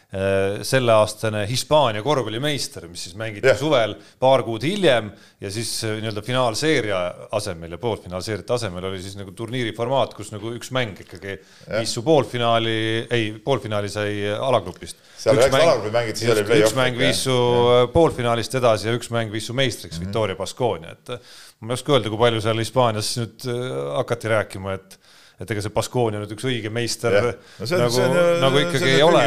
selleaastane Hispaania korvpallimeister, mis siis mängiti yeah. suvel paar kuud hiljem ja siis äh, nii-öelda finaalseeria asemel ja poolfinaalseeriate asemel oli siis nagu turniiri formaat, kus nagu üks mäng ikkagi yeah. viis su poolfinaali, ei, poolfinaali sai alagrupist. seal üheksa alagrupid mängiti, siis oli play-off. üks mäng viis su yeah. poolfinaalist edasi ja üks mäng viis su meistriks mm -hmm. Victoria Baskonia, et ma ei oska öelda, kui palju seal Hispaanias nüüd hakati rääkima, et et ega see Baskonia nüüd üks õige meister ja. no see, nagu, on, nagu ikkagi ei ole.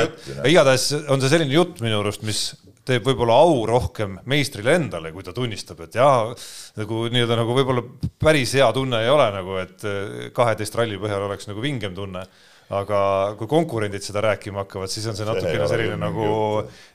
igatahes on see selline jutt minu arust, mis teeb võib-olla au rohkem meistrile endale, kui ta tunnistab, et jaa, nagu nii-öelda nagu võib-olla päris hea tunne ei ole nagu, et kaheteist ralli põhjal oleks nagu vingem tunne aga kui konkurendid seda rääkima hakkavad, siis on see natukene selline nagu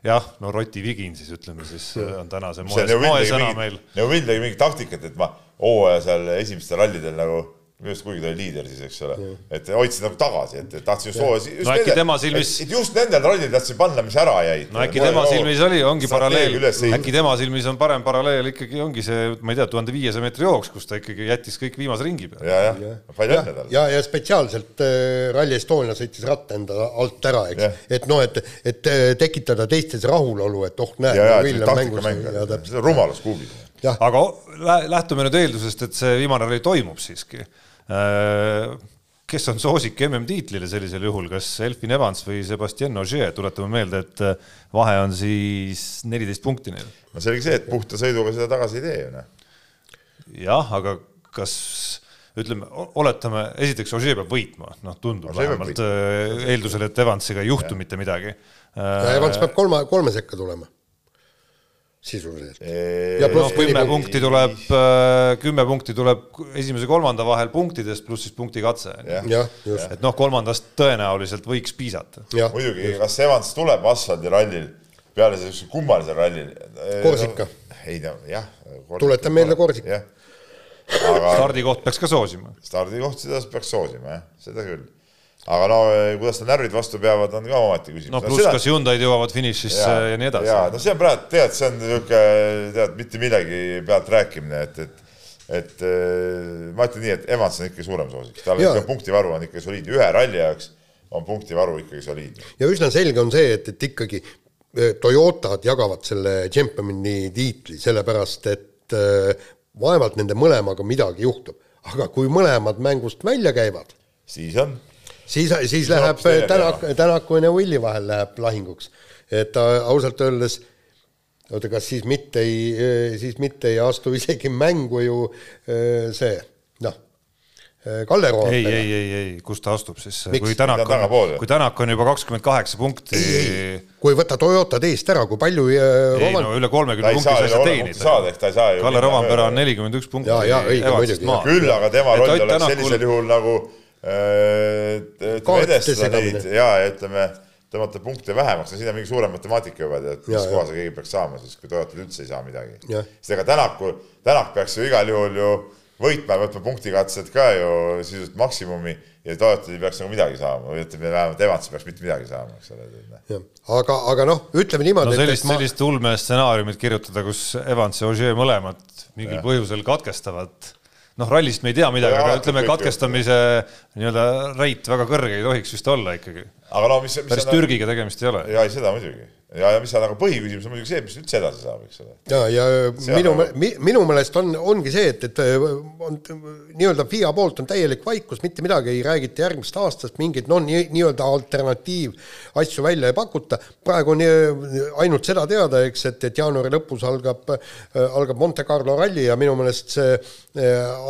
jah, no Roti Vigin siis ütleme siis on täna see moes, moesõna meil. Neuvill tegi mingit taktikat, et ma hooaja seal esimestel rallidel nagu minu arust kuigi ta oli liider siis, eks ole, et hoidsid nagu tagasi, et, tahtsin just hooaja. no äkki nende, tema silmis. just nendel rallidel tahtsin panna, mis ära jäid. no äkki tema silmis oli, ongi paralleel, äkki tema silmis on parem paralleel ikkagi ongi see, ma ei tea, tuhande viiesaja meetri jooks, kus ta ikkagi jättis kõik viimase ringi peale. ja, jah, palju õnne talle. ja, ja spetsiaalselt äh, Rally Estonia sõitis ratta enda alt ära, eks, et noh, et, et äh, tekitada teistes rahulolu, et oh, näed. rumalus kuhugi. aga lähtume nüüd eeldusest, et see viimane ralli toimub siiski kes on soosik MM-tiitlile sellisel juhul, kas Elfin Evans või Sebastian Ogier, tuletame meelde, et äh, vahe on siis neliteist punkti neil. no selge see, et puhta sõiduga seda tagasi ei tee ju noh. jah, aga kas ütleme, oletame, esiteks Ožee peab võitma, noh, tundub Ožee vähemalt äh, eeldusel, et Evansiga ei juhtu ja. mitte midagi. Evans peab kolme, kolme sekka tulema sisuliselt. ja pluss no, kümme punkti tuleb, äh, kümme punkti tuleb esimese-kolmanda vahel punktidest, pluss siis punkti katse. et noh, kolmandast tõenäoliselt võiks piisata. muidugi, kas Evans tuleb asfaldirallil peale sellise kummalisel rallil? Korsika. ei no jah. tuletan meelde Korsika. aga stardikoht peaks ka soosima. stardikoht, seda peaks soosima jah, seda küll aga no eh, kuidas tal närvid vastu peavad, on ka omaette küsimus. no pluss no, kas Hyundai'd jõuavad finišisse ja, ja nii edasi. jaa, no see on praegu, tead, see on niisugune, tead, mitte millegi pealt rääkimine, et, et et eh, ma ütlen nii, et Evans on ikkagi suurem soosik, tal ikka punktivaru on ikka soliidne, ühe ralli jaoks on punktivaru ikkagi soliidne. ja üsna selge on see, et, et ikkagi eh, Toyotad jagavad selle tšempioni tiitli, sellepärast et vaevalt nende mõlemaga midagi juhtub. aga kui mõlemad mängust välja käivad, siis on siis, siis läheb Tänak, Tänaku ja Neuvilli vahel läheb lahinguks. et ausalt öeldes oota, kas siis mitte ei, siis mitte ei astu isegi mängu ju see, noh, Kalle Roompe. ei, ei, ei, ei, kus ta astub siis, kui Tänak on, kui Tänak on juba kakskümmend kaheksa punkti. kui võtta Toyotad eest ära, kui palju ei Roman... no üle kolmekümne punkti sa ei saa teenida. Kalle Rompera on nelikümmend üks punkti. küll aga tema roll oleks sellisel juhul nagu Äh, ütleme, edestada neid ja, ja ütleme, tõmmata punkte vähemaks, no siin on mingi suurem matemaatika juba, tead, mis koha see keegi peaks saama siis, kui Toyotad üldse ei saa midagi. sest ega Tänaku, Tänak peaks ju igal juhul ju võitma, võtma punktikatsed ka ju sisuliselt maksimumi ja Toyotad ei peaks nagu midagi saama või ütleme, vähemalt Evans ei peaks mitte midagi saama, eks ole. aga, aga noh, ütleme niimoodi. no sellist, ma... sellist ulmestsenaariumit kirjutada, kus Evans ja Ogier mõlemad mingil ja. põhjusel katkestavad noh, rallist me ei tea midagi, aga ütleme, katkestamise nii-öelda reit väga kõrge ei tohiks vist olla ikkagi. No, mis, mis päris Türgiga tegemist ei ole. jaa, seda muidugi ja, ja mis on aga põhiküsimus on muidugi see, mis üldse edasi saab, eks ole. ja, ja see minu, minu meelest on, ongi see, et, et on nii-öelda FIA poolt on täielik vaikus, mitte midagi ei räägita järgmisest aastast, mingeid noh, nii-öelda alternatiivasju välja ei pakuta. praegu on ainult seda teada, eks, et, et jaanuari lõpus algab, algab Monte Carlo ralli ja minu meelest see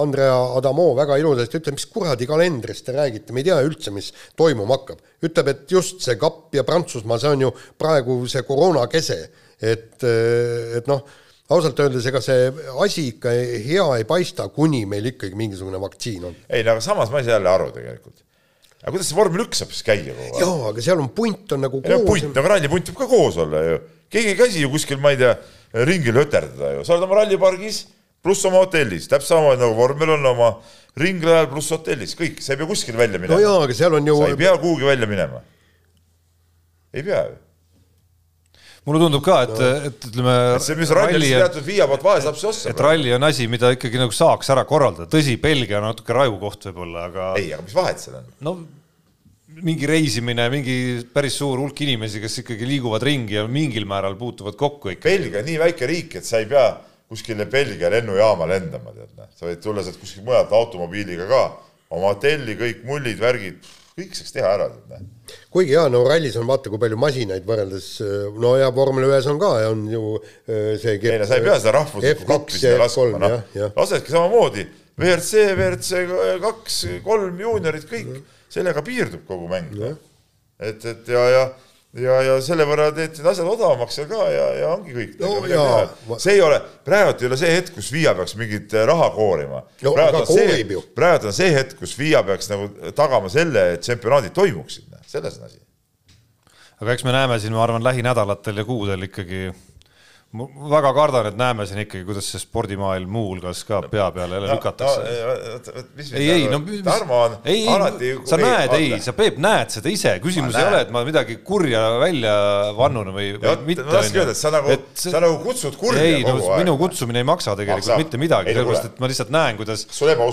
Andrea Adamo väga ilusasti ütleb, mis kuradi kalendrist te räägite, me ei tea üldse, mis toimuma hakkab ütleb, et just see kapp ja Prantsusmaa, see on ju praegu see koroona kese, et, et noh, ausalt öeldes ega see asi ikka hea ei paista, kuni meil ikkagi mingisugune vaktsiin on. ei no aga samas ma ei saa jälle aru tegelikult. aga kuidas see vormel üks saab siis käia kogu aeg? jaa, aga seal on punt on nagu koos. punt, aga rallipunt võib ka koos olla ju. keegi ei käsi ju kuskil, ma ei tea, ringil höterdada ju, sa oled oma rallipargis pluss oma hotellis, täpselt samamoodi nagu vormel on oma ringrajal pluss hotellis, kõik, sa ei pea kuskile välja minema. no jaa, aga seal on ju. sa ei pea kuhugi välja minema. ei pea ju mulle tundub ka, et no., et ütleme. see, mis ralli on teatud viia poolt vaeslapse ossa. et ralli on asi, mida ikkagi nagu saaks ära korraldada, tõsi, Belgia on natuke rajukoht võib-olla, aga. ei, aga mis vahet seal on? no mingi reisimine, mingi päris suur hulk inimesi, kes ikkagi liiguvad ringi ja mingil määral puutuvad kokku ikka. Belgia on nii väike riik, et sa ei pea kuskile Belgia lennujaama lendama, tead, sa võid tulla sealt kuskilt mujalt automobiiliga ka, oma hotelli, kõik mullid, värgid, kõik saaks teha ära, noh kuigi jaa, no rallis on vaata, kui palju masinaid võrreldes, no ja vormel ühes on ka, on ju äh, see ei no sa ei pea seda rahvuslikku gruppi sinna laskma, noh, lasedki samamoodi, WRC, WRC kaks, kolm juuniorid, kõik -hmm. sellega piirdub kogu mäng. et, et ja, ja ja, ja selle võrra teed need asjad odavamaks seal ka ja, ja ongi kõik no,. See ei ole, praegult ei ole see hetk, kus FIA peaks mingit äh, raha koorima no,. praegult on see, praegult on see hetk, kus FIA peaks nagu tagama selle, et tsempionaadid toimuksid, selles on asi. aga eks me näeme siin, ma arvan, lähinädalatel ja kuudel ikkagi ma väga kardan, et näeme siin ikkagi, kuidas see spordimaailm muuhulgas ka pea peale jälle lükatakse. ei, ei, no mis, Tarmo on ei, alati sa näed, ei, sa Peep näed seda ise, küsimus ei ole, et ma midagi kurja välja vannun või, või mitte. ma tahtsingi öelda, et sa nagu, sa nagu kutsud kurja ei, kogu no, aeg. minu kutsumine ei maksa tegelikult maksa. mitte midagi, sellepärast et ma lihtsalt näen, kuidas,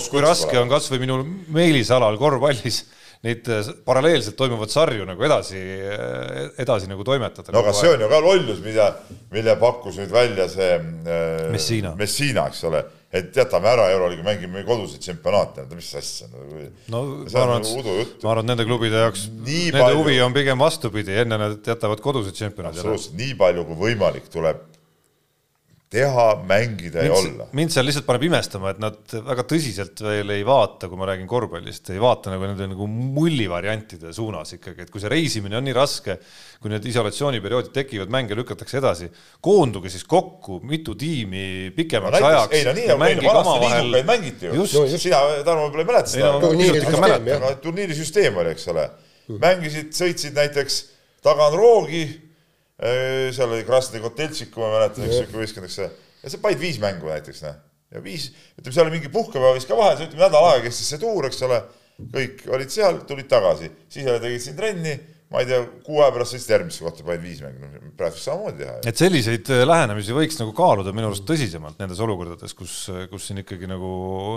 kui raske on kasvõi minu meelisalal korvpallis neid äh, paralleelselt toimuvat sarju nagu edasi, äh, edasi nagu toimetada. no aga see on ju ka lollus, mida, mille pakkus nüüd välja see äh, Messina, Messina, eks ole, et jätame ära Euroliiga, mängime koduseid tšempionaate, mis asja. no ma arvan, et, ma arvan, et nende klubide jaoks, nende palju, huvi on pigem vastupidi, enne nad jätavad kodused tšempionaadid ära. nii palju kui võimalik tuleb teha, mängida ja olla. mind seal lihtsalt paneb imestama, et nad väga tõsiselt veel ei vaata, kui ma räägin korvpallist, ei vaata nagu nende nagu mullivariantide suunas ikkagi, et kui see reisimine on nii raske, kui need isolatsiooniperioodid tekivad, mänge lükatakse edasi, koonduge siis kokku, mitu tiimi pikemaks no, ajaks. ei no nii nagu meile vanasti liidukaid mängiti ju. No, sina, Tarmo, võib-olla ei mäleta seda. turniirisüsteem, turniirisüsteem oli, eks ole. mängisid, sõitsid näiteks, tagan roogi seal oli Krasnodar Koteltšik, kui ma mäletan, üks sihuke võistkond, eks see, ja see panid viis mängu näiteks, noh. ja viis, ütleme, seal oli mingi puhkepäev vist ka vahel, ütleme nädal aega kestis see tuur, eks ole, kõik olid seal, tulid tagasi, siis jälle tegid siin trenni ma ei tea, kuu aja pärast sõitsid järgmisse kohta, panid viis mängu, praegu samamoodi teha. et selliseid äh, lähenemisi võiks nagu kaaluda minu arust tõsisemalt nendes olukordades, kus, kus siin ikkagi nagu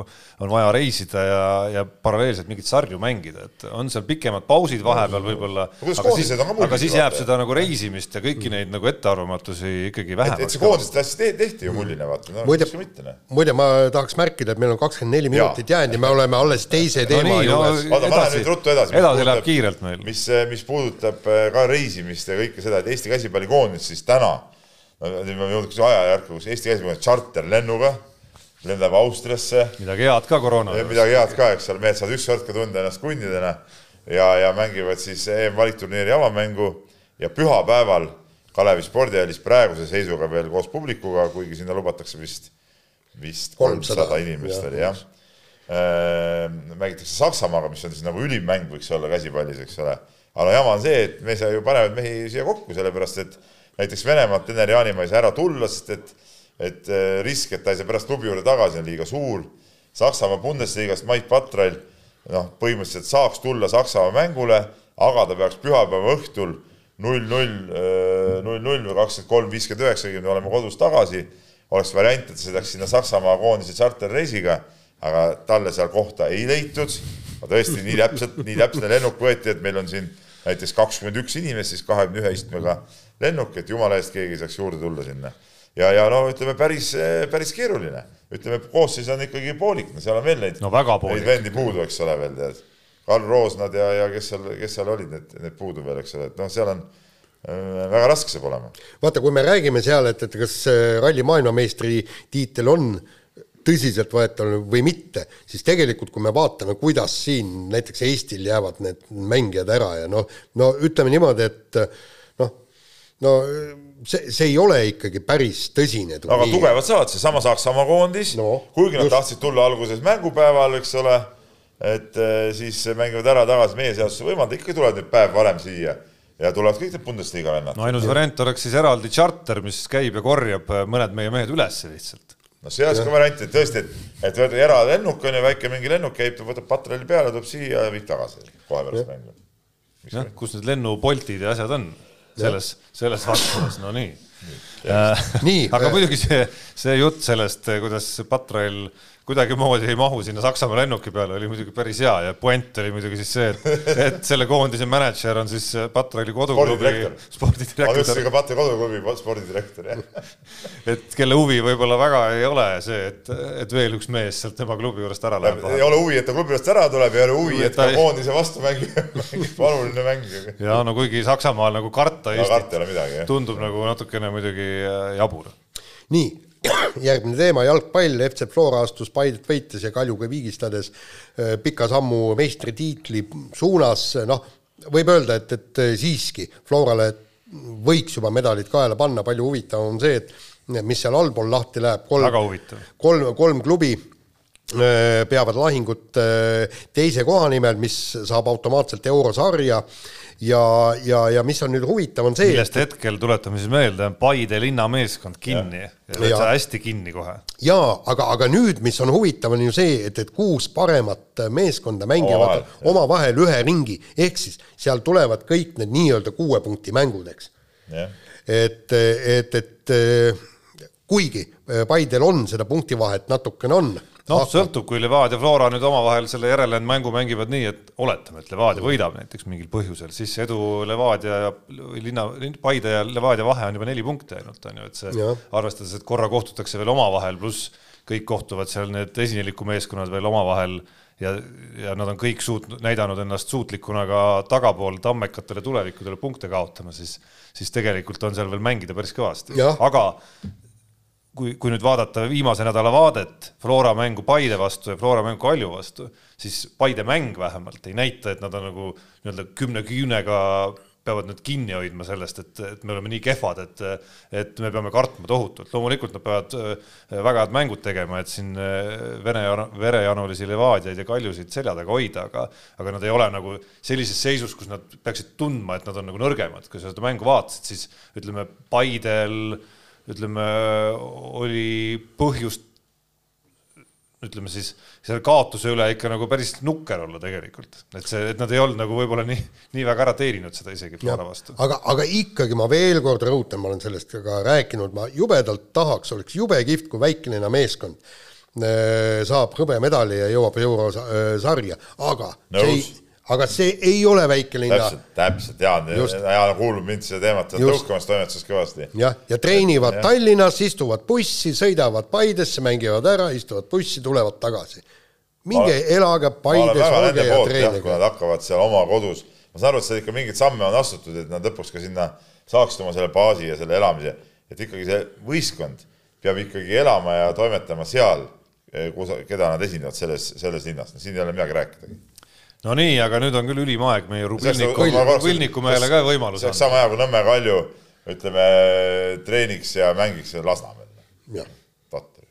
on vaja reisida ja, ja paralleelselt mingeid sarju mängida, et on seal pikemad pausid vahepeal võib-olla. aga siis, aga siis jääb seda nagu reisimist ja kõiki neid nagu ettearvamatusi ikkagi vähemaks. et see koondiste asja tehti ju mulline, vaata no,. muide, noh. muide, ma tahaks märkida, et meil on kakskümmend neli minutit jäänud ja me oleme alles teise teema no, juures. oota, ma lähen nüüd ruttu edasi. edasi läheb kiirelt meil. mis, mis puudutab puudutab äh, ka reisimist ja kõike seda, et Eesti käsipallikoondis siis täna, nüüd me jõudnud ajajärku, kus Eesti käsipallikoondis tšarterlennuga lendab Austriasse. midagi head ka koroona. midagi head ka, eks ole, mehed saavad ükskord ka tunda ennast kundidena ja, ja mängivad siis EM-valikturniiri avamängu ja pühapäeval Kalevi spordihallis praeguse seisuga veel koos publikuga, kuigi sinna lubatakse vist, vist kolmsada inimest oli jah ja. Äh, mängitakse Saksamaaga, mis on siis nagu ülim mäng võiks olla käsipallis, eks ole aga no jama on see, et me ei saa ju panevad mehi siia kokku, sellepärast et näiteks Venemaalt Ene Jaanimaa ei saa ära tulla, sest et, et äh, risk, et ta ei saa pärast klubi juurde tagasi, on liiga suur. Saksamaa Bundesliga-st Mait Patrail noh, põhimõtteliselt saaks tulla Saksamaa mängule, aga ta peaks pühapäeva õhtul null, null, äh, null, null või kakskümmend kolm, viiskümmend üheksa, olema kodus tagasi. oleks variant, et sõidaks sinna Saksamaa koondise tšarterreisiga, aga talle seal kohta ei leitud. tõesti nii täpselt, nii täpne lennuk võeti, et meil on siin näiteks kakskümmend üks inimest, siis kahekümne ühe istmega lennuk, et jumala eest keegi ei saaks juurde tulla sinna. ja, ja no ütleme, päris, päris keeruline, ütleme, koosseis on ikkagi poolik, no seal on veel neid no,, neid vendi puudu, eks ole veel tead. Karl Roosnad ja, ja kes seal, kes seal olid, need, need puudu veel, eks ole, et noh, seal on äh, väga raske saab olema. vaata, kui me räägime seal, et, et kas ralli maailmameistri tiitel on äh, tõsiseltvõetav või mitte, siis tegelikult kui me vaatame, kuidas siin näiteks Eestil jäävad need mängijad ära ja noh, no ütleme niimoodi, et noh, no see, see ei ole ikkagi päris tõsine turniir. aga tugevad saavad, seesama Saksamaa koondis no,, kuigi nad just. tahtsid tulla alguses mängupäeval, eks ole, et eh, siis mängivad ära tagasi meie seaduse võimalda, ikkagi tulevad nüüd päev varem siia ja tulevad kõik need Bundesliga vennad. no ainus variant oleks siis eraldi tšarter, mis käib ja korjab mõned meie mehed üles lihtsalt no see oleks ka variant, et tõesti, et, et eralennuk on ju, väike mingi lennuk käib, ta võtab patrulli peale, tuleb siia ja viib tagasi kohe pärast mängu. jah, kus need lennupoltid ja asjad on selles, selles valdkonnas, no nii. nii, aga muidugi see, see jutt sellest, kuidas patrall kuidagimoodi ei mahu sinna Saksamaa lennuki peale, oli muidugi päris hea ja puent oli muidugi siis see, et, et selle koondise mänedžer on siis Patrali koduklubi spordidirektor. ma ütlesin ka Patrali koduklubi spordidirektor, jah. et kelle huvi võib-olla väga ei ole see, et, et veel üks mees sealt tema klubi juurest ära läheb. ei ole huvi, et ta klubi juurest ära tuleb, ei ole huvi, et ta koondise vastu mängib, mängib oluline mäng. ja no kuigi Saksamaal nagu karta Eestit no, tundub nagu natukene muidugi jabur. nii järgmine teema, jalgpall, FC Flora astus Paidet võites ja Kaljuga viigistades äh, pika sammu meistritiitli suunas, noh, võib öelda, et, et äh, siiski Florale võiks juba medalid kaela panna, palju huvitavam on see, et mis seal allpool lahti läheb, kolm, kolm, kolm klubi äh, peavad lahingut teise koha nimel, mis saab automaatselt eurosarja ja, ja, ja mis on nüüd huvitav, on see millest et... hetkel, tuletame siis meelde, on Paide linnameeskond kinni. Ja, ja hästi kinni kohe. jaa, aga, aga nüüd, mis on huvitav, on ju see, et, et kuus paremat meeskonda mängivad omavahel ühe ringi, ehk siis seal tulevad kõik need nii-öelda kuue punkti mängud, eks. et, et, et kuigi Paidel on seda punktivahet natukene on noh, sõltub, kui Levadia, Flora nüüd omavahel selle järelejäänud mängivad nii, et oletame, et Levadia võidab näiteks mingil põhjusel, siis edu Levadia ja linna, Paide ja Levadia vahe on juba neli punkti ainult, on ju, et see arvestades, et korra kohtutakse veel omavahel, pluss kõik kohtuvad seal need esineliku meeskonnad veel omavahel ja, ja nad on kõik suutnud, näidanud ennast suutlikuna ka tagapool tammekatele tulevikudele punkte kaotama, siis, siis tegelikult on seal veel mängida päris kõvasti, aga kui, kui nüüd vaadata viimase nädala vaadet Flora mängu Paide vastu ja Flora mängu Kalju vastu, siis Paide mäng vähemalt ei näita, et nad on nagu nii-öelda kümne küünega peavad nüüd kinni hoidma sellest, et, et me oleme nii kehvad, et, et me peame kartma tohutult. loomulikult nad peavad äh, väga head mängud tegema, et siin äh, vene, verejanulisi Levadiaid ja Kaljusid selja taga hoida, aga, aga nad ei ole nagu sellises seisus, kus nad peaksid tundma, et nad on nagu nõrgemad. kui sa seda mängu vaatasid, siis ütleme, Paidel ütleme, oli põhjust ütleme siis selle kaotuse üle ikka nagu päris nukker olla tegelikult, et see, et nad ei olnud nagu võib-olla nii, nii väga ära teeninud seda isegi Flora vastu. aga, aga ikkagi ma veel kord rõhutan, ma olen sellest ka rääkinud, ma jubedalt tahaks, oleks jube kihvt, kui väikelinna meeskond äh, saab hõbemedali ja jõuab eurosarja, aga Nõus. see ei aga see ei ole väikelinna. täpselt, täpselt, Jaan, Jaan on kuulnud mind seda teemat, tõukamas toimetuses kõvasti. jah, ja treenivad ja. Tallinnas, istuvad bussi, sõidavad Paidesse, mängivad ära, istuvad bussi, tulevad tagasi. minge ma, elage Paides, olge ja treenige. kui nad hakkavad seal oma kodus, ma saan aru, et seal ikka mingeid samme on astutud, et nad lõpuks ka sinna saaksid oma selle baasi ja selle elamise, et ikkagi see võistkond peab ikkagi elama ja toimetama seal, eh, kus, keda nad esindavad selles, selles linnas, siin ei ole midagi rääkidagi no nii, aga nüüd on küll ülim aeg meie Rubilniku, Rubilniku mehele ka võimalus anda. sama hea kui Nõmme Kalju, ütleme, treeniks ja mängiks Lasnamäel. totter.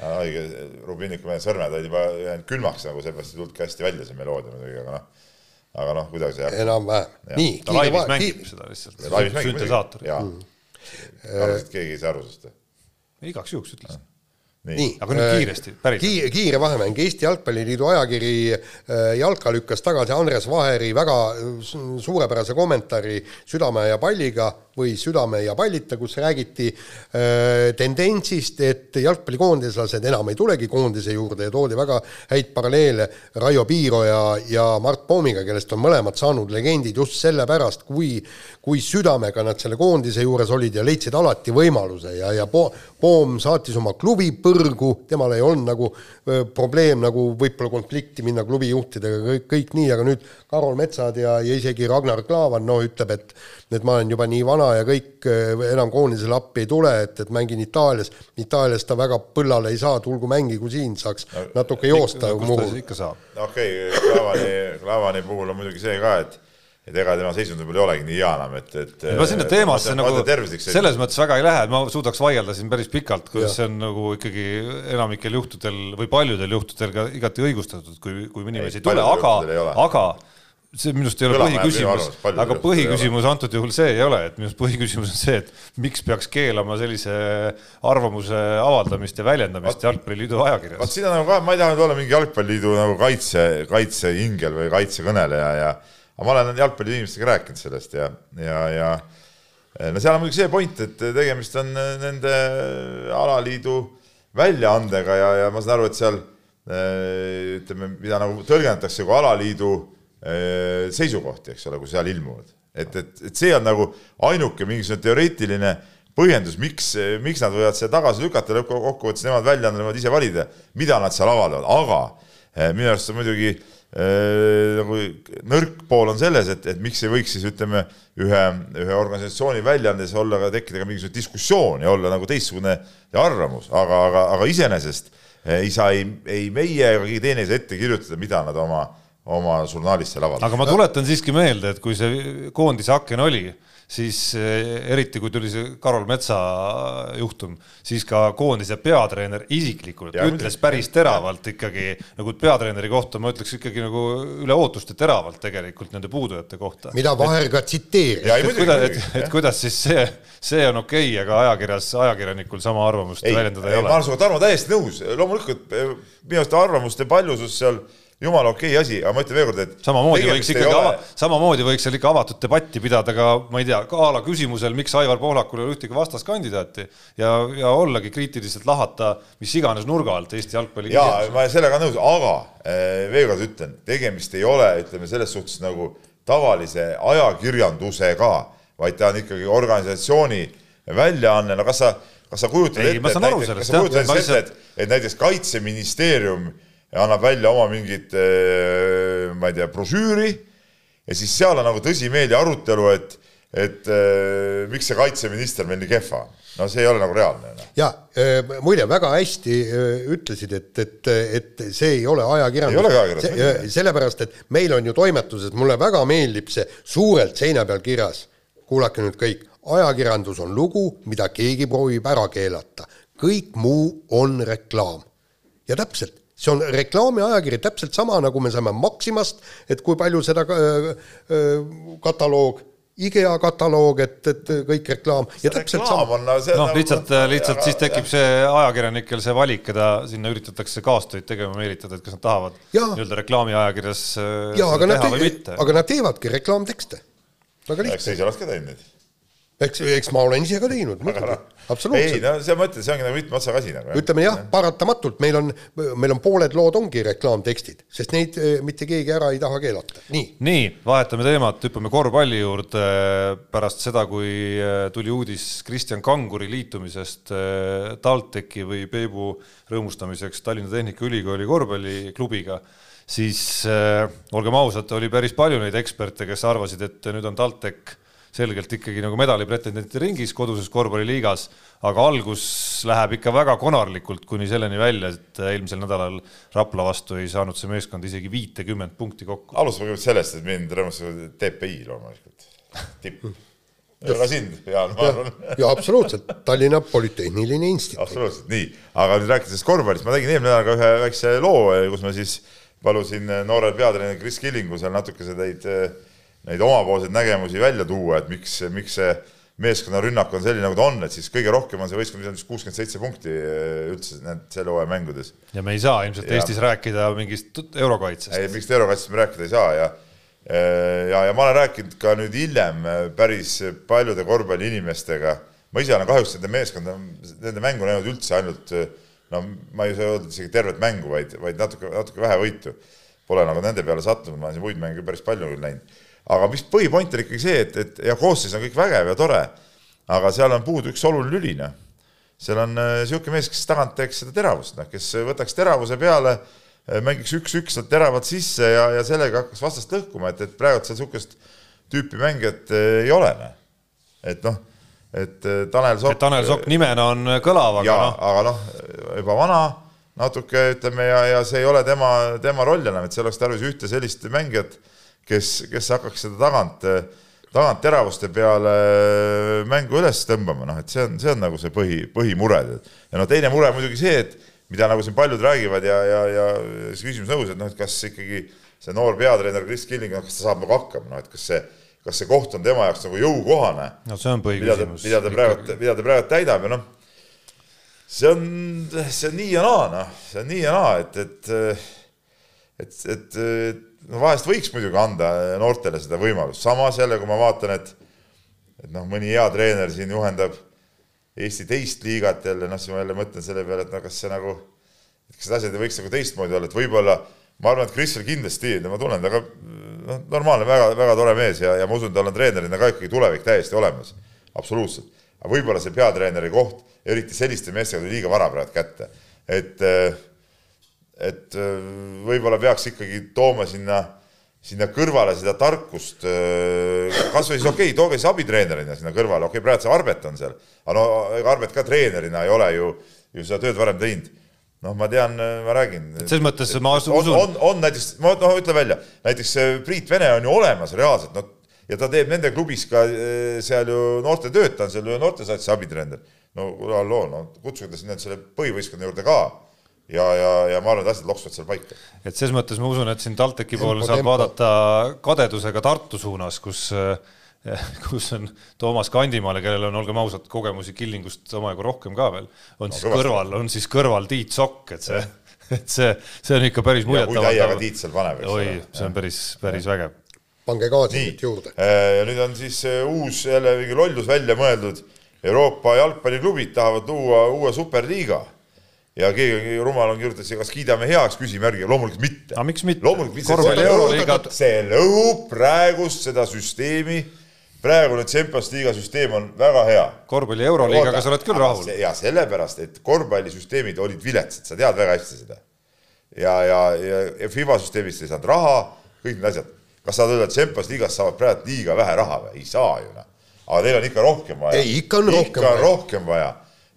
õige, Rubilniku mehe sõrmed olid juba jäänud külmaks nagu, seepärast ei tulnudki hästi välja see meloodia muidugi, aga noh, aga noh, kuidas see enam-vähem. nii. ta laivis mängib seda lihtsalt. süntesaator. jaa. arvasid, et keegi ei saa aru sellest? igaks juhuks ütlesin nii, nii., aga nüüd kiiresti, päriselt. kiire, kiire vahemäng, Eesti Jalgpalliliidu ajakiri äh, Jalka lükkas tagasi Andres Vaheri väga suurepärase kommentaari Südame ja palliga või Südame ja pallita, kus räägiti äh, tendentsist, et jalgpallikoondislased enam ei tulegi koondise juurde ja toodi väga häid paralleele Raio Piiro ja, ja Mart Poomiga, kellest on mõlemad saanud legendid just sellepärast, kui kui südamega nad selle koondise juures olid ja leidsid alati võimaluse ja, ja Po-, Poom saatis oma klubi põrgu, temal ei olnud nagu öö, probleem nagu võib-olla konflikti minna klubi juhtidega, kõik, kõik nii, aga nüüd Karol Metsad ja, ja isegi Ragnar Klavan, no ütleb, et et ma olen juba nii vana ja kõik enam koondisele appi ei tule, et, et mängin Itaalias. Itaalias ta väga põllale ei saa, tulgu mängigu siin, saaks natuke joosta. ikka saab. okei okay,, Klavani, Klavani puhul on muidugi see ka, et et ega tema seisund võib-olla ei olegi nii hea enam, et, et ma sinna teemasse nagu selles mõttes väga ei lähe, et ma suudaks vaielda siin päris pikalt, kuidas see on nagu ikkagi enamikel juhtudel või paljudel juhtudel ka igati õigustatud, kui, kui inimesi ei tule, aga, aga see minu arust ei ole põhiküsimus, aga põhiküsimus antud juhul see ei ole, et minu arust põhiküsimus on see, et miks peaks keelama sellise arvamuse avaldamist ja väljendamist Jalgpalliliidu ajakirjas. vot siin on nagu ka, ma ei taha nüüd olla mingi Jalgpalliliidu nagu kaitse, kaitseingel või kaitsekõneleja ja, ja aga ma olen jalgpalli inimestega rääkinud sellest ja, ja, ja no seal on muidugi see point, et tegemist on nende alaliidu väljaandega ja, ja ma saan aru, et seal ütleme, mida nagu tõlgendatakse kui alaliidu seisukohti, eks ole, kui seal ilmuvad. et, et, et see on nagu ainuke mingisugune teoreetiline põhjendus, miks, miks nad võivad selle tagasi lükata, lõppkokkuvõttes nemad väljaanded võivad ise valida, mida nad seal avaldavad, aga minu arust on muidugi äh, Äh, nagu nõrk pool on selles, et, et miks ei võiks siis ütleme, ühe, ühe organisatsiooni väljaandes olla ka, tekkida ka mingisugune diskussioon ja olla nagu teistsugune arvamus, aga, aga, aga iseenesest äh, ei saa ei, ei meie ega keegi teine ei saa ette kirjutada, mida nad oma, oma žurnaalis seal avaldavad. aga ma tuletan siiski meelde, et kui see koondise aken oli siis eh, eriti kui tuli see Karol Metsa juhtum, siis ka koondise peatreener isiklikult ja, ütles päris teravalt ikkagi nagu peatreeneri kohta ma ütleks ikkagi nagu üle ootuste teravalt tegelikult nende puudujate kohta. mida Vaher ka tsiteeris. et, et, kuidas, et, et kuidas siis see, see on okei okay,, aga ajakirjas, ajakirjanikul sama arvamust ei, väljendada ei, ei ole. ma olen sinuga, Tarmo, täiesti nõus, loomulikult eh, minu arust arvamuste paljusus seal jumala okei okay asi, aga ma ütlen veelkord, et samamoodi võiks ikkagi ava, samamoodi võiks seal ikka avatud debatti pidada ka, ma ei tea, a la küsimusel, miks Aivar Pohlakul ei ole ühtegi vastaskandidaati ja, ja ollagi kriitiliselt lahata mis iganes nurga alt Eesti jalgpalli jaa, ma sellega nõus, aga eh, veel kord ütlen, tegemist ei ole, ütleme selles suhtes nagu tavalise ajakirjandusega, vaid ta on ikkagi organisatsiooni väljaanne, no kas sa, kas sa kujutad ei, ette, et näiteks, kas sa kujutad ette, et, et näiteks Kaitseministeerium ja annab välja oma mingit, eh, ma ei tea, brošüüri ja siis seal on nagu tõsimeeli arutelu, et et äh, miks see kaitseminister meil nii kehva on. no see ei ole nagu reaalne. Noh. ja äh, muide, väga hästi ütlesid, et, et, et see ei ole ajakirjandus. ei ole ajakirjandus. sellepärast, et meil on ju toimetuses, mulle väga meeldib see suurelt seina peal kirjas, kuulake nüüd kõik, ajakirjandus on lugu, mida keegi proovib ära keelata, kõik muu on reklaam. ja täpselt, see on reklaamiajakiri täpselt sama, nagu me saame Maximast, et kui palju seda äh, äh, kataloog IKEA kataloog, et, et kõik reklaam ja see täpselt sama. noh, nagu lihtsalt, lihtsalt siis tekib see ajakirjanikel see valik, keda sinna üritatakse kaastöid tegema meelitada, et kas nad tahavad nii-öelda reklaamiajakirjas teha või mitte. aga nad teevadki reklaamtekste. eks sa ise oled ka teinud neid eks, eks ma olen ise ka teinud, muidugi, absoluutselt. ei no see mõte, see ongi nagu mitme otsaga asi nagu. ütleme jah, paratamatult meil on, meil on pooled lood ongi reklaamtekstid, sest neid eh, mitte keegi ära ei taha keelata, nii. nii, vahetame teemat, hüppame korvpalli juurde. pärast seda, kui eh, tuli uudis Kristjan Kanguri liitumisest eh, TalTechi või Peebu rõõmustamiseks Tallinna Tehnikaülikooli korvpalliklubiga siis äh, olgem ausad, oli päris palju neid eksperte, kes arvasid, et nüüd on TalTech selgelt ikkagi nagu medalipretendentide ringis koduses korvpalliliigas, aga algus läheb ikka väga konarlikult kuni selleni välja, et eelmisel nädalal Rapla vastu ei saanud see meeskond isegi viitekümmet punkti kokku. alustame kõigepealt sellest, et mind rõõmustas TPI loomulikult, tipp ka sind, Jaan, ma arvan. ja absoluutselt, Tallinna Polütehniline Instituut. absoluutselt, nii, aga nüüd rääkides korvpallist, ma tegin eelmine nädal ka ühe väikse loo, kus ma siis palusin noorel peatreener Kris Killingu seal natukese neid äh, neid omapoolseid nägemusi välja tuua, et miks, miks see meeskonna rünnak on selline, nagu ta on, et siis kõige rohkem on see võistkond visanud kuuskümmend seitse punkti eh, üldse need selle hooaja mängudes. ja me ei saa ilmselt ja. Eestis rääkida mingist eurokaitsest. ei, mingist eurokaitsest me rääkida ei saa ja eh, ja, ja ma olen rääkinud ka nüüd hiljem eh, päris paljude korvpalliinimestega, ma ise olen kahjuks nende meeskonda, nende mängu näinud üldse ainult no ma ei saa öelda isegi tervet mängu, vaid, vaid natuke, natuke vähe võitu. Pole nagu nende peale sattunud, ma olen siin muid mänge päris palju küll näinud aga mis põhipoint on ikkagi see, et, et ja koosseis on kõik vägev ja tore, aga seal on puudu üks oluline lüli, noh. seal on niisugune äh, mees, kes tagant teeks seda teravust, noh, kes võtaks teravuse peale, äh, mängiks üks-üks sealt teravalt sisse ja, ja sellega hakkas vastast lõhkuma, et, et praegu seal niisugust tüüpi mängijat äh, ei ole, noh. et noh, et Tanel Sokk. Tanel Sokk nimena on kõlav, aga noh. aga noh, juba vana natuke ütleme ja, ja see ei ole tema, tema roll enam, et seal oleks tarvis ühte sellist mängijat kes, kes hakkaks seda tagant, tagant teravuste peale mängu üles tõmbama, noh et see on, see on nagu see põhi, põhimure. ja no teine mure muidugi see, et mida nagu siin paljud räägivad ja, ja, ja see küsimus nõus, et noh, et kas ikkagi see noor peatreener Kris Killing, kas ta saab nagu hakkama, noh et kas see, kas see koht on tema jaoks nagu jõukohane. no see on põhiküsimus. mida ta praegu, mida ta praegu täidab ja noh, see on, see on nii ja naa, noh, see on nii ja naa, et, et et, et, et no vahest võiks muidugi anda noortele seda võimalust, samas jälle, kui ma vaatan, et et noh, mõni hea treener siin juhendab Eesti teist liigat jälle, noh, siis ma jälle mõtlen selle peale, et no kas see nagu, kas need asjad ei võiks nagu teistmoodi olla, et võib-olla ma arvan, et Kristel kindlasti, ma tunnen ta ka noh, normaalne, väga, väga tore mees ja, ja ma usun, tal on treenerina ka ikkagi tulevik täiesti olemas, absoluutselt. aga võib-olla see peatreeneri koht, eriti selliste meestega tuli liiga vara praegu kätte, et äh, et äh, võib-olla peaks ikkagi tooma sinna, sinna kõrvale seda tarkust, äh, kas või siis okei okay,, tooge siis abitreenerina sinna kõrvale, okei okay,, praegu see Arbet on seal, aga no ega Arbet ka treenerina ei ole ju, ju seda tööd varem teinud noh, ma tean, ma räägin. selles mõttes ma usun. on, on, on näiteks, ma noh, ütlen välja, näiteks Priit Vene on ju olemas reaalselt, noh, ja ta teeb nende klubis ka äh, seal ju noortetööd, ta on seal ju noortesatsi abitreener. no halloo, no kutsuge ta sinna selle põhivõistkonna juurde ka ja, ja, ja ma arvan, et asjad loksuvad seal paika. et selles mõttes ma usun, et siin TalTechi pool saab tempo. vaadata kadedusega Tartu suunas, kus kus on Toomas Kandimaale, kellel on, olgem ausad, kogemusi Killingust omajagu rohkem ka veel, on no, siis kõvasti. kõrval, on siis kõrval Tiit Sokk, et see, et see, see on ikka päris muljetav. kui täiega Tiit seal paneb, eks ole. oi, see on päris, päris ja. vägev. pange kaadrit juurde. Äh, ja nüüd on siis äh, uus jälle mingi lollus välja mõeldud, Euroopa jalgpalliklubid tahavad luua uue superliiga ja keegi rumal on kirjutanud, kas kiidame heaks küsimärgi, loomulikult mitte. aga miks mitte? loomulikult mitte, see lõhub praegust seda süsteemi, praegune Champions liiga süsteem on väga hea. korvpalli euroliigaga sa oled küll rahul. ja sellepärast, et korvpallisüsteemid olid viletsad, sa tead väga hästi seda. ja, ja, ja, FIBA süsteemist ei saanud raha, kõik need asjad. kas saad öelda, et Champions liigas saavad praegu liiga vähe raha või? ei saa ju noh aga teil on ikka rohkem vaja. ei, ikka on rohkem ikka on vaja. rohkem vaja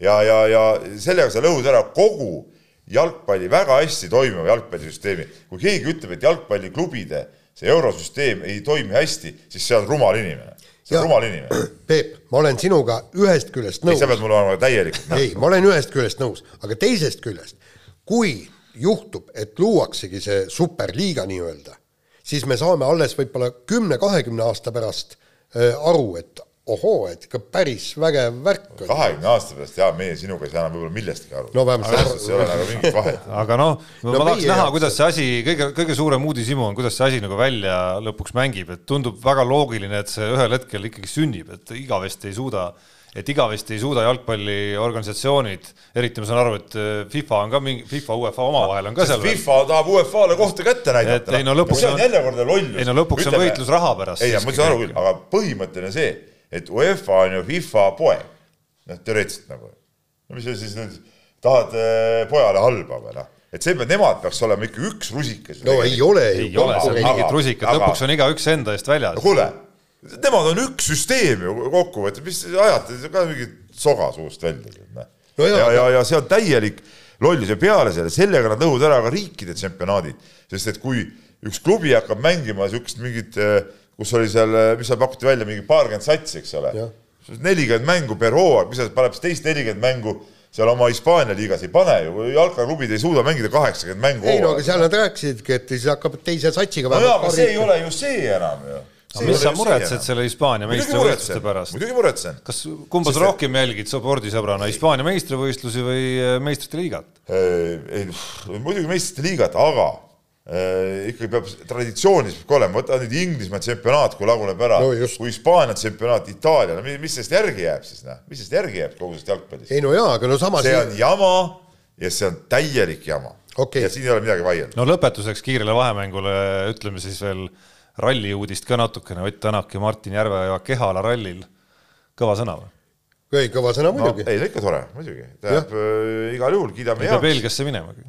ja, ja, ja sellega sa lõhud ära kogu jalgpalli, väga hästi toimiva jalgpallisüsteemi. kui keegi ütleb, et jalgpalliklubide see eurosüsteem ei toimi hästi, siis see on rumal inimene. see on rumal inimene. Peep, ma olen sinuga ühest küljest nõus. sa pead mulle olema täielikult nõus. ei, ma olen ühest küljest nõus, aga teisest küljest, kui juhtub, et luuaksegi see superliiga nii-öelda, siis me saame alles võib-olla kümne-kahekümne aasta pärast äh, aru, et ohoo, et ikka päris vägev värk on. kahekümne aasta pärast ja meie sinuga ei saa enam võib-olla millestki aru. no selles ei ole nagu mingit vahet. aga noh, ma no, tahaks näha, kuidas see asi, kõige, kõige suurem uudishimu on, kuidas see asi nagu välja lõpuks mängib, et tundub väga loogiline, et see ühel hetkel ikkagi sünnib, et igavesti ei suuda et igavesti ei suuda jalgpalliorganisatsioonid, eriti ma saan aru, et äh, FIFA on ka mingi, FIFA, UEFA omavahel on ka seal. FIFA tahab UEFA-le kohta kätte näidata. ei no lõpuks on, on, ei no lõpuks on võitlus raha pärast. ei, ma saan aru küll, aga põhimõtteline see et UEFA on ju FIFA poeg, noh, teoreetiliselt nagu. no mis sa siis nüüd tahad äh, pojale halba või noh, et see, nemad peaks olema ikka üks rusikas. no ei ole ju. ei ole seal mingit rusikat, lõpuks on igaüks enda eest väljas. kuule, nemad on üks süsteem ju kokkuvõttes, mis ajate ka mingit soga suust välja. Noh. No ja, ja, ja, ja see on täielik lollus ja peale selle, sellega nad lõhuvad ära ka riikide tsempionaadid, sest et kui üks klubi hakkab mängima niisugust mingit äh, kus oli seal, mis seal pakuti välja, mingi paarkümmend satsi, eks ole. nelikümmend mängu per hooaeg, mis sa paned siis teist nelikümmend mängu seal oma Hispaania liigas ei pane ju, jalkaklubid ei suuda mängida kaheksakümmend mängu. ei no aga seal nad rääkisidki, et siis hakkab teise satsiga. no jaa, aga see ei ole ju see enam ju. No, mis sa muretsed selle Hispaania meistrivõistluste pärast? muidugi muretsen. kas, kumba sa rohkem jälgid spordisõbrana, Hispaania meistrivõistlusi või äh, meistrite liigat? ei, muidugi meistrite liigat, aga ikkagi peab traditsioonis peab ka olema, võta nüüd Inglismaa tsempionaat, kui laguneb ära no, kui Hispaania tsempionaat, Itaalia, no mis sellest järgi jääb siis, noh, mis sellest järgi jääb kogu sellest jalgpallist? ei no jaa, aga no samas see on jama ja see on täielik jama okay.. ja siin ei ole midagi vaielda. no lõpetuseks kiirele vahemängule ütleme siis veel ralli uudist ka natukene, Ott Tänak ja Martin Järveoja Kehala rallil, kõva sõna või? ei, kõva sõna muidugi no,. ei, ikka tore, muidugi, tähendab äh, igal juhul kiidame heaks. Belgiasse minemagi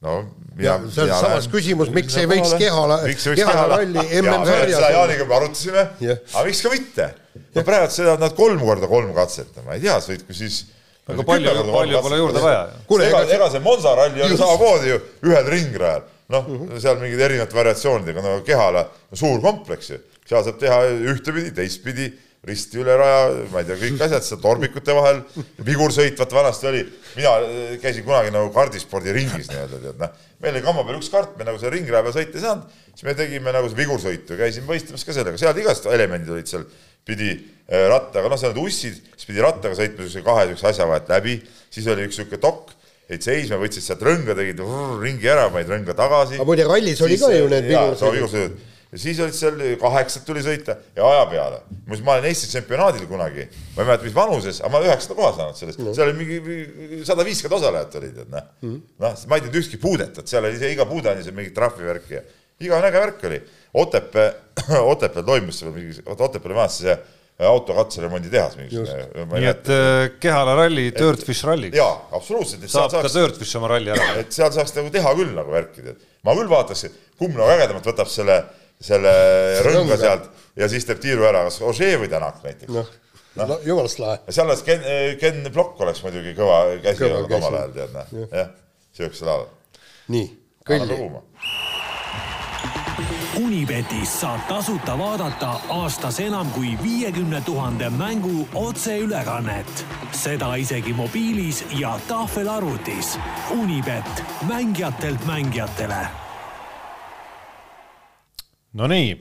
no ja, ja see on samas küsimus, miks ei võiks Kehala, Kehala ralli MM-sarjas seda Jaaniga me arutasime. Yeah., aga miks ka mitte. no praegu seda nad kolm korda kolm katsetama, ma ei tea, sõitku siis aga palju, palju pole juurde vaja. kuule, ega, ega see Monza ralli on samamoodi ju ühel ringrajal, noh uh -huh. seal mingid erinevad variatsioonidega, no Kehala no, suur kompleks ju, seal saab teha ühtepidi, teistpidi risti üle raja, ma ei tea, kõik asjad seal tormikute vahel, vigursõit, vaat vanasti oli, mina äh, käisin kunagi nagu kardispordiringis nii-öelda, tead noh, meil oli kamma peal üks kart, me nagu seal ringraja peal sõita ei saanud, siis me tegime nagu vigursõitu, käisime võistlemas ka sellega, seal igasugused elemendid olid seal, pidi äh, rattaga, noh, seal olid ussid, siis pidi rattaga sõitma niisuguse kahe niisuguse asja vahelt läbi, siis oli üks niisugune dokk, jäid seisma, võtsid sealt rõnga, tegid ringi ära, panid rõnga tagasi. aga muide, rallis oli ka ju need vigursõidud ja siis olid seal kaheksat tuli sõita ja aja peale. muuseas, ma olen Eesti tsempionaadil kunagi, ma ei mäleta, mis vanuses, aga ma üheksanda koha saanud sellest no., seal oli mingi sada viiskümmend osalejat olid, et noh mm -hmm., noh, ma ei teinud ühtki puudet, et seal oli see iga puude andis mingit trahvivärki ja iga äge värk oli. Otepää, Otepääl toimus seal mingi, Otepääl majas see autokatseremondi tehas mingisugune. nii et äh, Kehala ralli Dirtfish ralliks. jaa, absoluutselt. saab saaks, ka Dirtfish oma ralli ära. et seal saaks nagu teha küll nagu värki, tead. ma küll vaataks, kumb nagu ägedamalt võtab selle selle rõnga sealt ja siis teeb tiiru ära, kas Ožee või Tänak näiteks noh no. no, jumalast lahe. seal oleks Ken, Ken Plokk oleks muidugi kõva käsi olnud omal ajal, tead noh, jah, siuksel ajal. nii, kõlli. Unibetis saab tasuta vaadata aastas enam kui viiekümne tuhande mängu otseülekannet. seda isegi mobiilis ja tahvelarvutis. Unibet, mängijatelt mängijatele Nonii,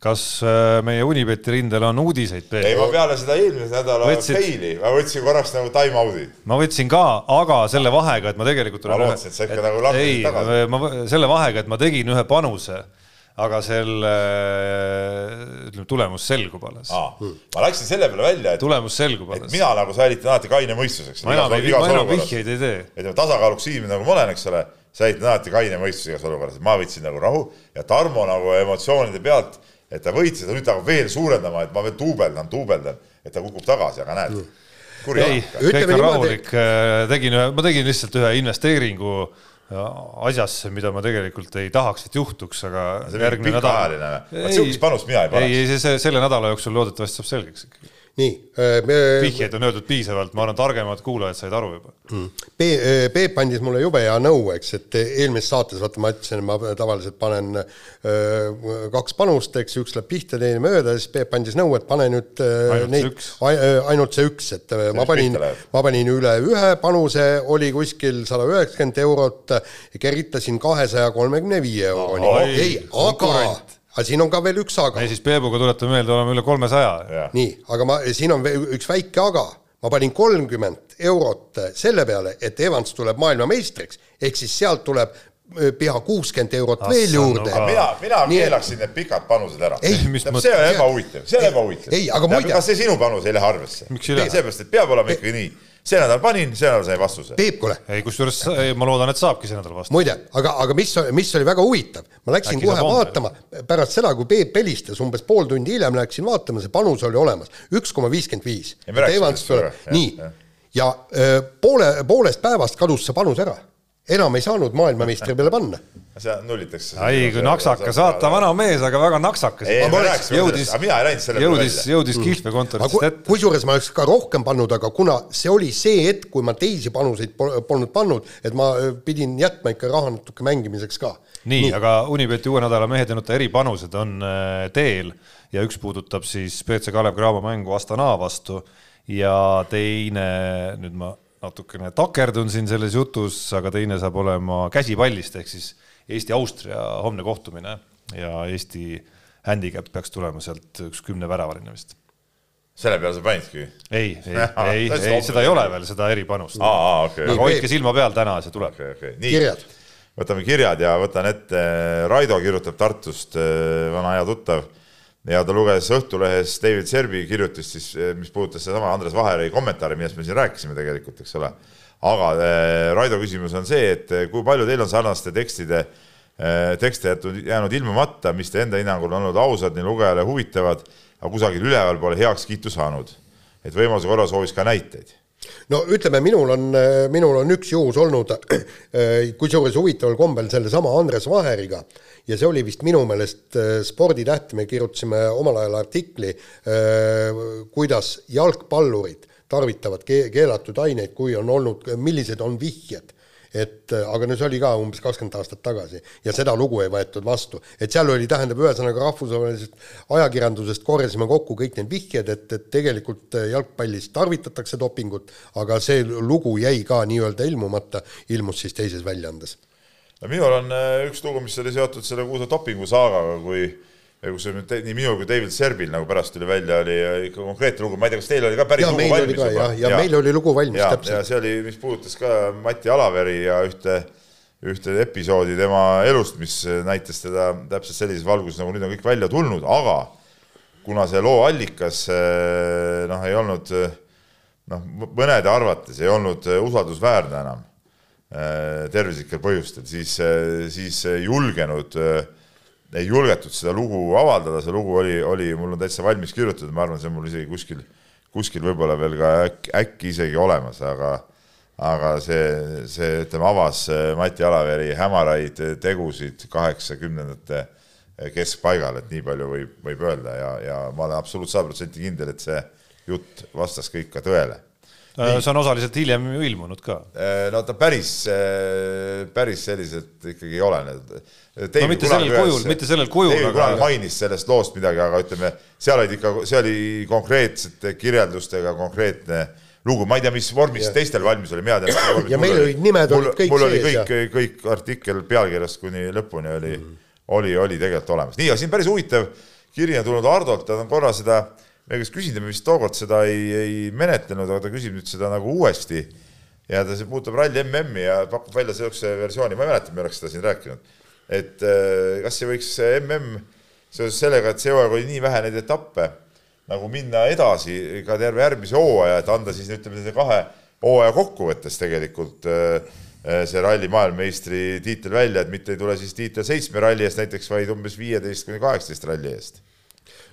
kas äh, meie Unibeti rindel on uudiseid? ei, ma peale seda eelmise nädala Võtsid... faili, ma võtsin korraks nagu time out'i. ma võtsin ka, aga selle vahega, et ma tegelikult ma lootsin, et sa ikka nagu lahkusid tagasi. ma, selle vahega, et ma tegin ühe panuse, aga selle, ütleme, tulemus selgub alles. ma läksin selle peale välja, et tulemus selgub alles. mina nagu säilitan alati kaine mõistuseks. ma enam, vihjeid ei tee. ütleme, tasakaaluks inimene nagu ma olen, eks ole säilitan alati kaine mõistuse igas olukorras, et ma võtsin nagu rahu ja Tarmo nagu emotsioonide pealt, et ta võitis, ta nüüd hakkab veel suurendama, et ma veel duubeldan, duubeldan, et ta kukub tagasi, aga näed. ei, kõik on rahulik, äh, tegin ühe, ma tegin lihtsalt ühe investeeringu asjasse, mida ma tegelikult ei tahaks, et juhtuks, aga see järgmine nädal. sihukest panust mina ei paneks. ei, ei, see selle nädala jooksul loodetavasti saab selgeks ikkagi nii äh, me.... vihjeid on öeldud piisavalt, ma arvan, targemad kuulajad said aru juba. Mm.. Peep, Peep andis mulle jube hea nõu, eks, et eelmises saates, vaata ma ütlesin, ma tavaliselt panen öö, kaks panust, eks, üks läheb pihta, teine mööda, siis Peep andis nõu, et pane nüüd ainult neid, ainult see üks, et see ma panin, ma panin üle ühe panuse, oli kuskil sada üheksakümmend eurot, keritasin kahesaja kolmekümne viie euroni. ei, aga aga siin on ka veel üks aga. ei, siis Peebuga tuletame meelde, oleme üle kolmesaja. nii, aga ma, siin on veel üks väike aga. ma panin kolmkümmend eurot selle peale, et Evans tuleb maailmameistriks, ehk siis sealt tuleb äh, pea kuuskümmend eurot Assa, veel juurde no,. mina, mina keelaksin need pikad panused ära. see on ebahuvitav, see on ebahuvitav. ei, aga muide. kas see sinu panus ei lähe arvesse? seepärast, et peab olema ikkagi nii see nädal panin, see nädal sai vastuse. Peep, kuule. ei, kusjuures ma loodan, et saabki see nädal vastuse. muide, aga, aga mis, mis oli väga huvitav, ma läksin Äkki kohe vaatama, pärast seda, kui Peep helistas, umbes pool tundi hiljem läksin vaatama, see panus oli olemas, üks koma viiskümmend viis. nii, ja öö, poole, poolest päevast kadus see panus ära enam ei saanud maailmameistri peale panna. See nullitakse. ai, kui naksaka, saata vana mees, aga väga naksakas. jõudis, mina ei läinud selle jõudis, jõudis kihlvekontorist ette. kusjuures ma oleks ka rohkem pannud, aga kuna see oli see hetk, kui ma teisi panuseid polnud pannud, et ma äh, pidin jätma ikka raha natuke mängimiseks ka. nii, nii., aga Unibeti uue nädala mehed ja nuta eripanused on äh, teel ja üks puudutab siis BC Kalev Cramo mängu Astana vastu ja teine, nüüd ma natukene takerdun siin selles jutus, aga teine saab olema käsipallist ehk siis Eesti-Austria homne kohtumine ja Eesti handicap peaks tulema sealt üks kümneväravaline vist. selle peale sa panidki? ei, ei, ei, ei, seda ei ole veel, seda eripanust. Okay. aga hoidke silma peal, täna see tuleb okay,. Okay. kirjad. võtame kirjad ja võtan ette, Raido kirjutab Tartust, vana hea tuttav ja ta luges Õhtulehes David Serbi kirjutist siis, eh, mis puudutas sedasama Andres Vaheri kommentaari, millest me siin rääkisime tegelikult, eks ole. Aga äh, Raido küsimus on see, et eh, kui palju teil on sarnaste tekstide äh,, tekste jätud, jäänud ilmumata, mis te enda hinnangul on olnud ausad, nii lugejale huvitavad, aga kusagil üleval pole heakskiitu saanud. et võimaluse korral sooviks ka näiteid. No ütleme, minul on, minul on üks juhus olnud, kusjuures huvitaval kombel sellesama Andres Vaheriga. Ja see oli vist minu meelest äh, Sporditäht, me kirjutasime omal ajal artikli, kuidas jalgpallurid tarvitavad keelatud aineid, kui on olnud, millised on vihjed et aga no see oli ka umbes kakskümmend aastat tagasi ja seda lugu ei võetud vastu. et seal oli, tähendab, ühesõnaga rahvusvahelisest ajakirjandusest korjasime kokku kõik need vihjed, et, et tegelikult jalgpallis tarvitatakse dopingut, aga see lugu jäi ka nii-öelda ilmumata, ilmus siis teises väljaandes no minul on äh, üks lugu, mis oli seotud selle kuulsa dopingusaagaga, kui kus nüüd nii minul kui David Serbil nagu pärast tuli välja, oli ikka konkreetne lugu, ma ei tea, kas teil oli ka päris ja, lugu valmis juba? ja, ja, ja meil oli lugu valmis, täpselt. ja see oli, mis puudutas ka Mati Alaveri ja ühte, ühte episoodi tema elust, mis näitas teda täpselt sellises valguses, nagu nüüd on kõik välja tulnud, aga kuna see loo allikas äh, noh, ei olnud noh, mõnede arvates ei olnud usaldusväärne enam Äh, tervislikel põhjustel, siis, äh, siis julgenud, äh, ei julgetud seda lugu avaldada, see lugu oli, oli, mul on täitsa valmis kirjutatud, ma arvan, see on mul isegi kuskil, kuskil võib-olla veel ka äkki, äkki isegi olemas, aga aga see, see, ütleme, avas Mati Alaveri hämaraid tegusid kaheksakümnendate keskpaigal, et nii palju võib, võib öelda ja, ja ma olen absoluutselt sada protsenti kindel, et see jutt vastas kõik ka tõele. Äh, see on osaliselt hiljem ju ilmunud ka. Äh, no ta päris, äh, päris selliselt ikkagi ei ole. no mitte sellel kujul, mitte sellel kujul. David kunagi mainis sellest loost midagi, aga ütleme, seal olid ikka, see oli konkreetsete kirjeldustega konkreetne lugu, ma ei tea, mis vormis yeah. teistel valmis oli, mina tean. ja meil olid nimed olid kõik sees. mul oli kõik, kõik artikkel pealkirjast kuni lõpuni oli mm, -hmm. oli, oli tegelikult olemas. nii, aga siin päris huvitav kiri on tulnud Hardolt, ta on korra seda äh, meie käest küsida, me vist tookord seda ei, ei menetlenud, aga ta küsib nüüd seda nagu uuesti. ja ta puudutab ralli MM-i ja pakub välja niisuguse versiooni, ma ei mäleta, me oleks seda siin rääkinud. et äh, kas ei võiks MM seoses sellega, et see hooaeg oli nii vähe neid etappe, nagu minna edasi ka terve järgmise hooaja, et anda siis ütleme nende kahe hooaja kokkuvõttes tegelikult äh, äh, see ralli maailmameistri tiitel välja, et mitte ei tule siis tiitel seitsme ralli eest näiteks, vaid umbes viieteist kuni kaheksateist ralli eest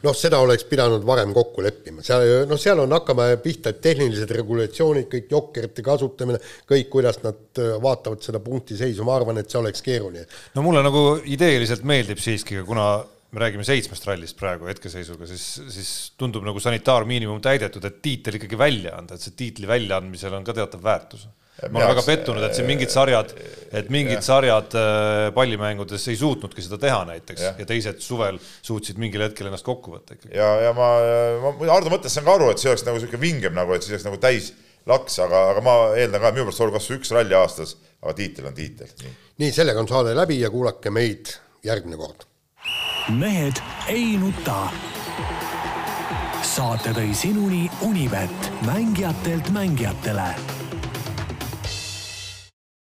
noh, seda oleks pidanud varem kokku leppima, seal, noh, seal on, hakkame pihta, et tehnilised regulatsioonid, kõik jokkerite kasutamine, kõik, kuidas nad äh, vaatavad seda punktiseisu, ma arvan, et see oleks keeruline. no mulle nagu ideeliselt meeldib siiski, kuna me räägime seitsmest rallist praegu hetkeseisuga, siis, siis tundub nagu sanitaarmiinimum täidetud, et tiitel ikkagi välja anda, et see tiitli väljaandmisel on ka teatav väärtus. Ma olen väga pettunud, et siin mingid sarjad, et mingid ja. sarjad äh, pallimängudes ei suutnudki seda teha näiteks ja. ja teised suvel suutsid mingil hetkel ennast kokku võtta ikkagi. ja, ja ma, ma Hardo mõttes saan ka aru, et see oleks nagu niisugune vingem nagu, et siis oleks nagu täis laks, aga, aga ma eeldan ka, et minu pärast olgu kas või üks ralli aastas, aga tiitel on tiitel. nii, sellega on saade läbi ja kuulake meid järgmine kord mehed ei nuta. saate tõi sinuni Unibet, mängijatelt mängijatele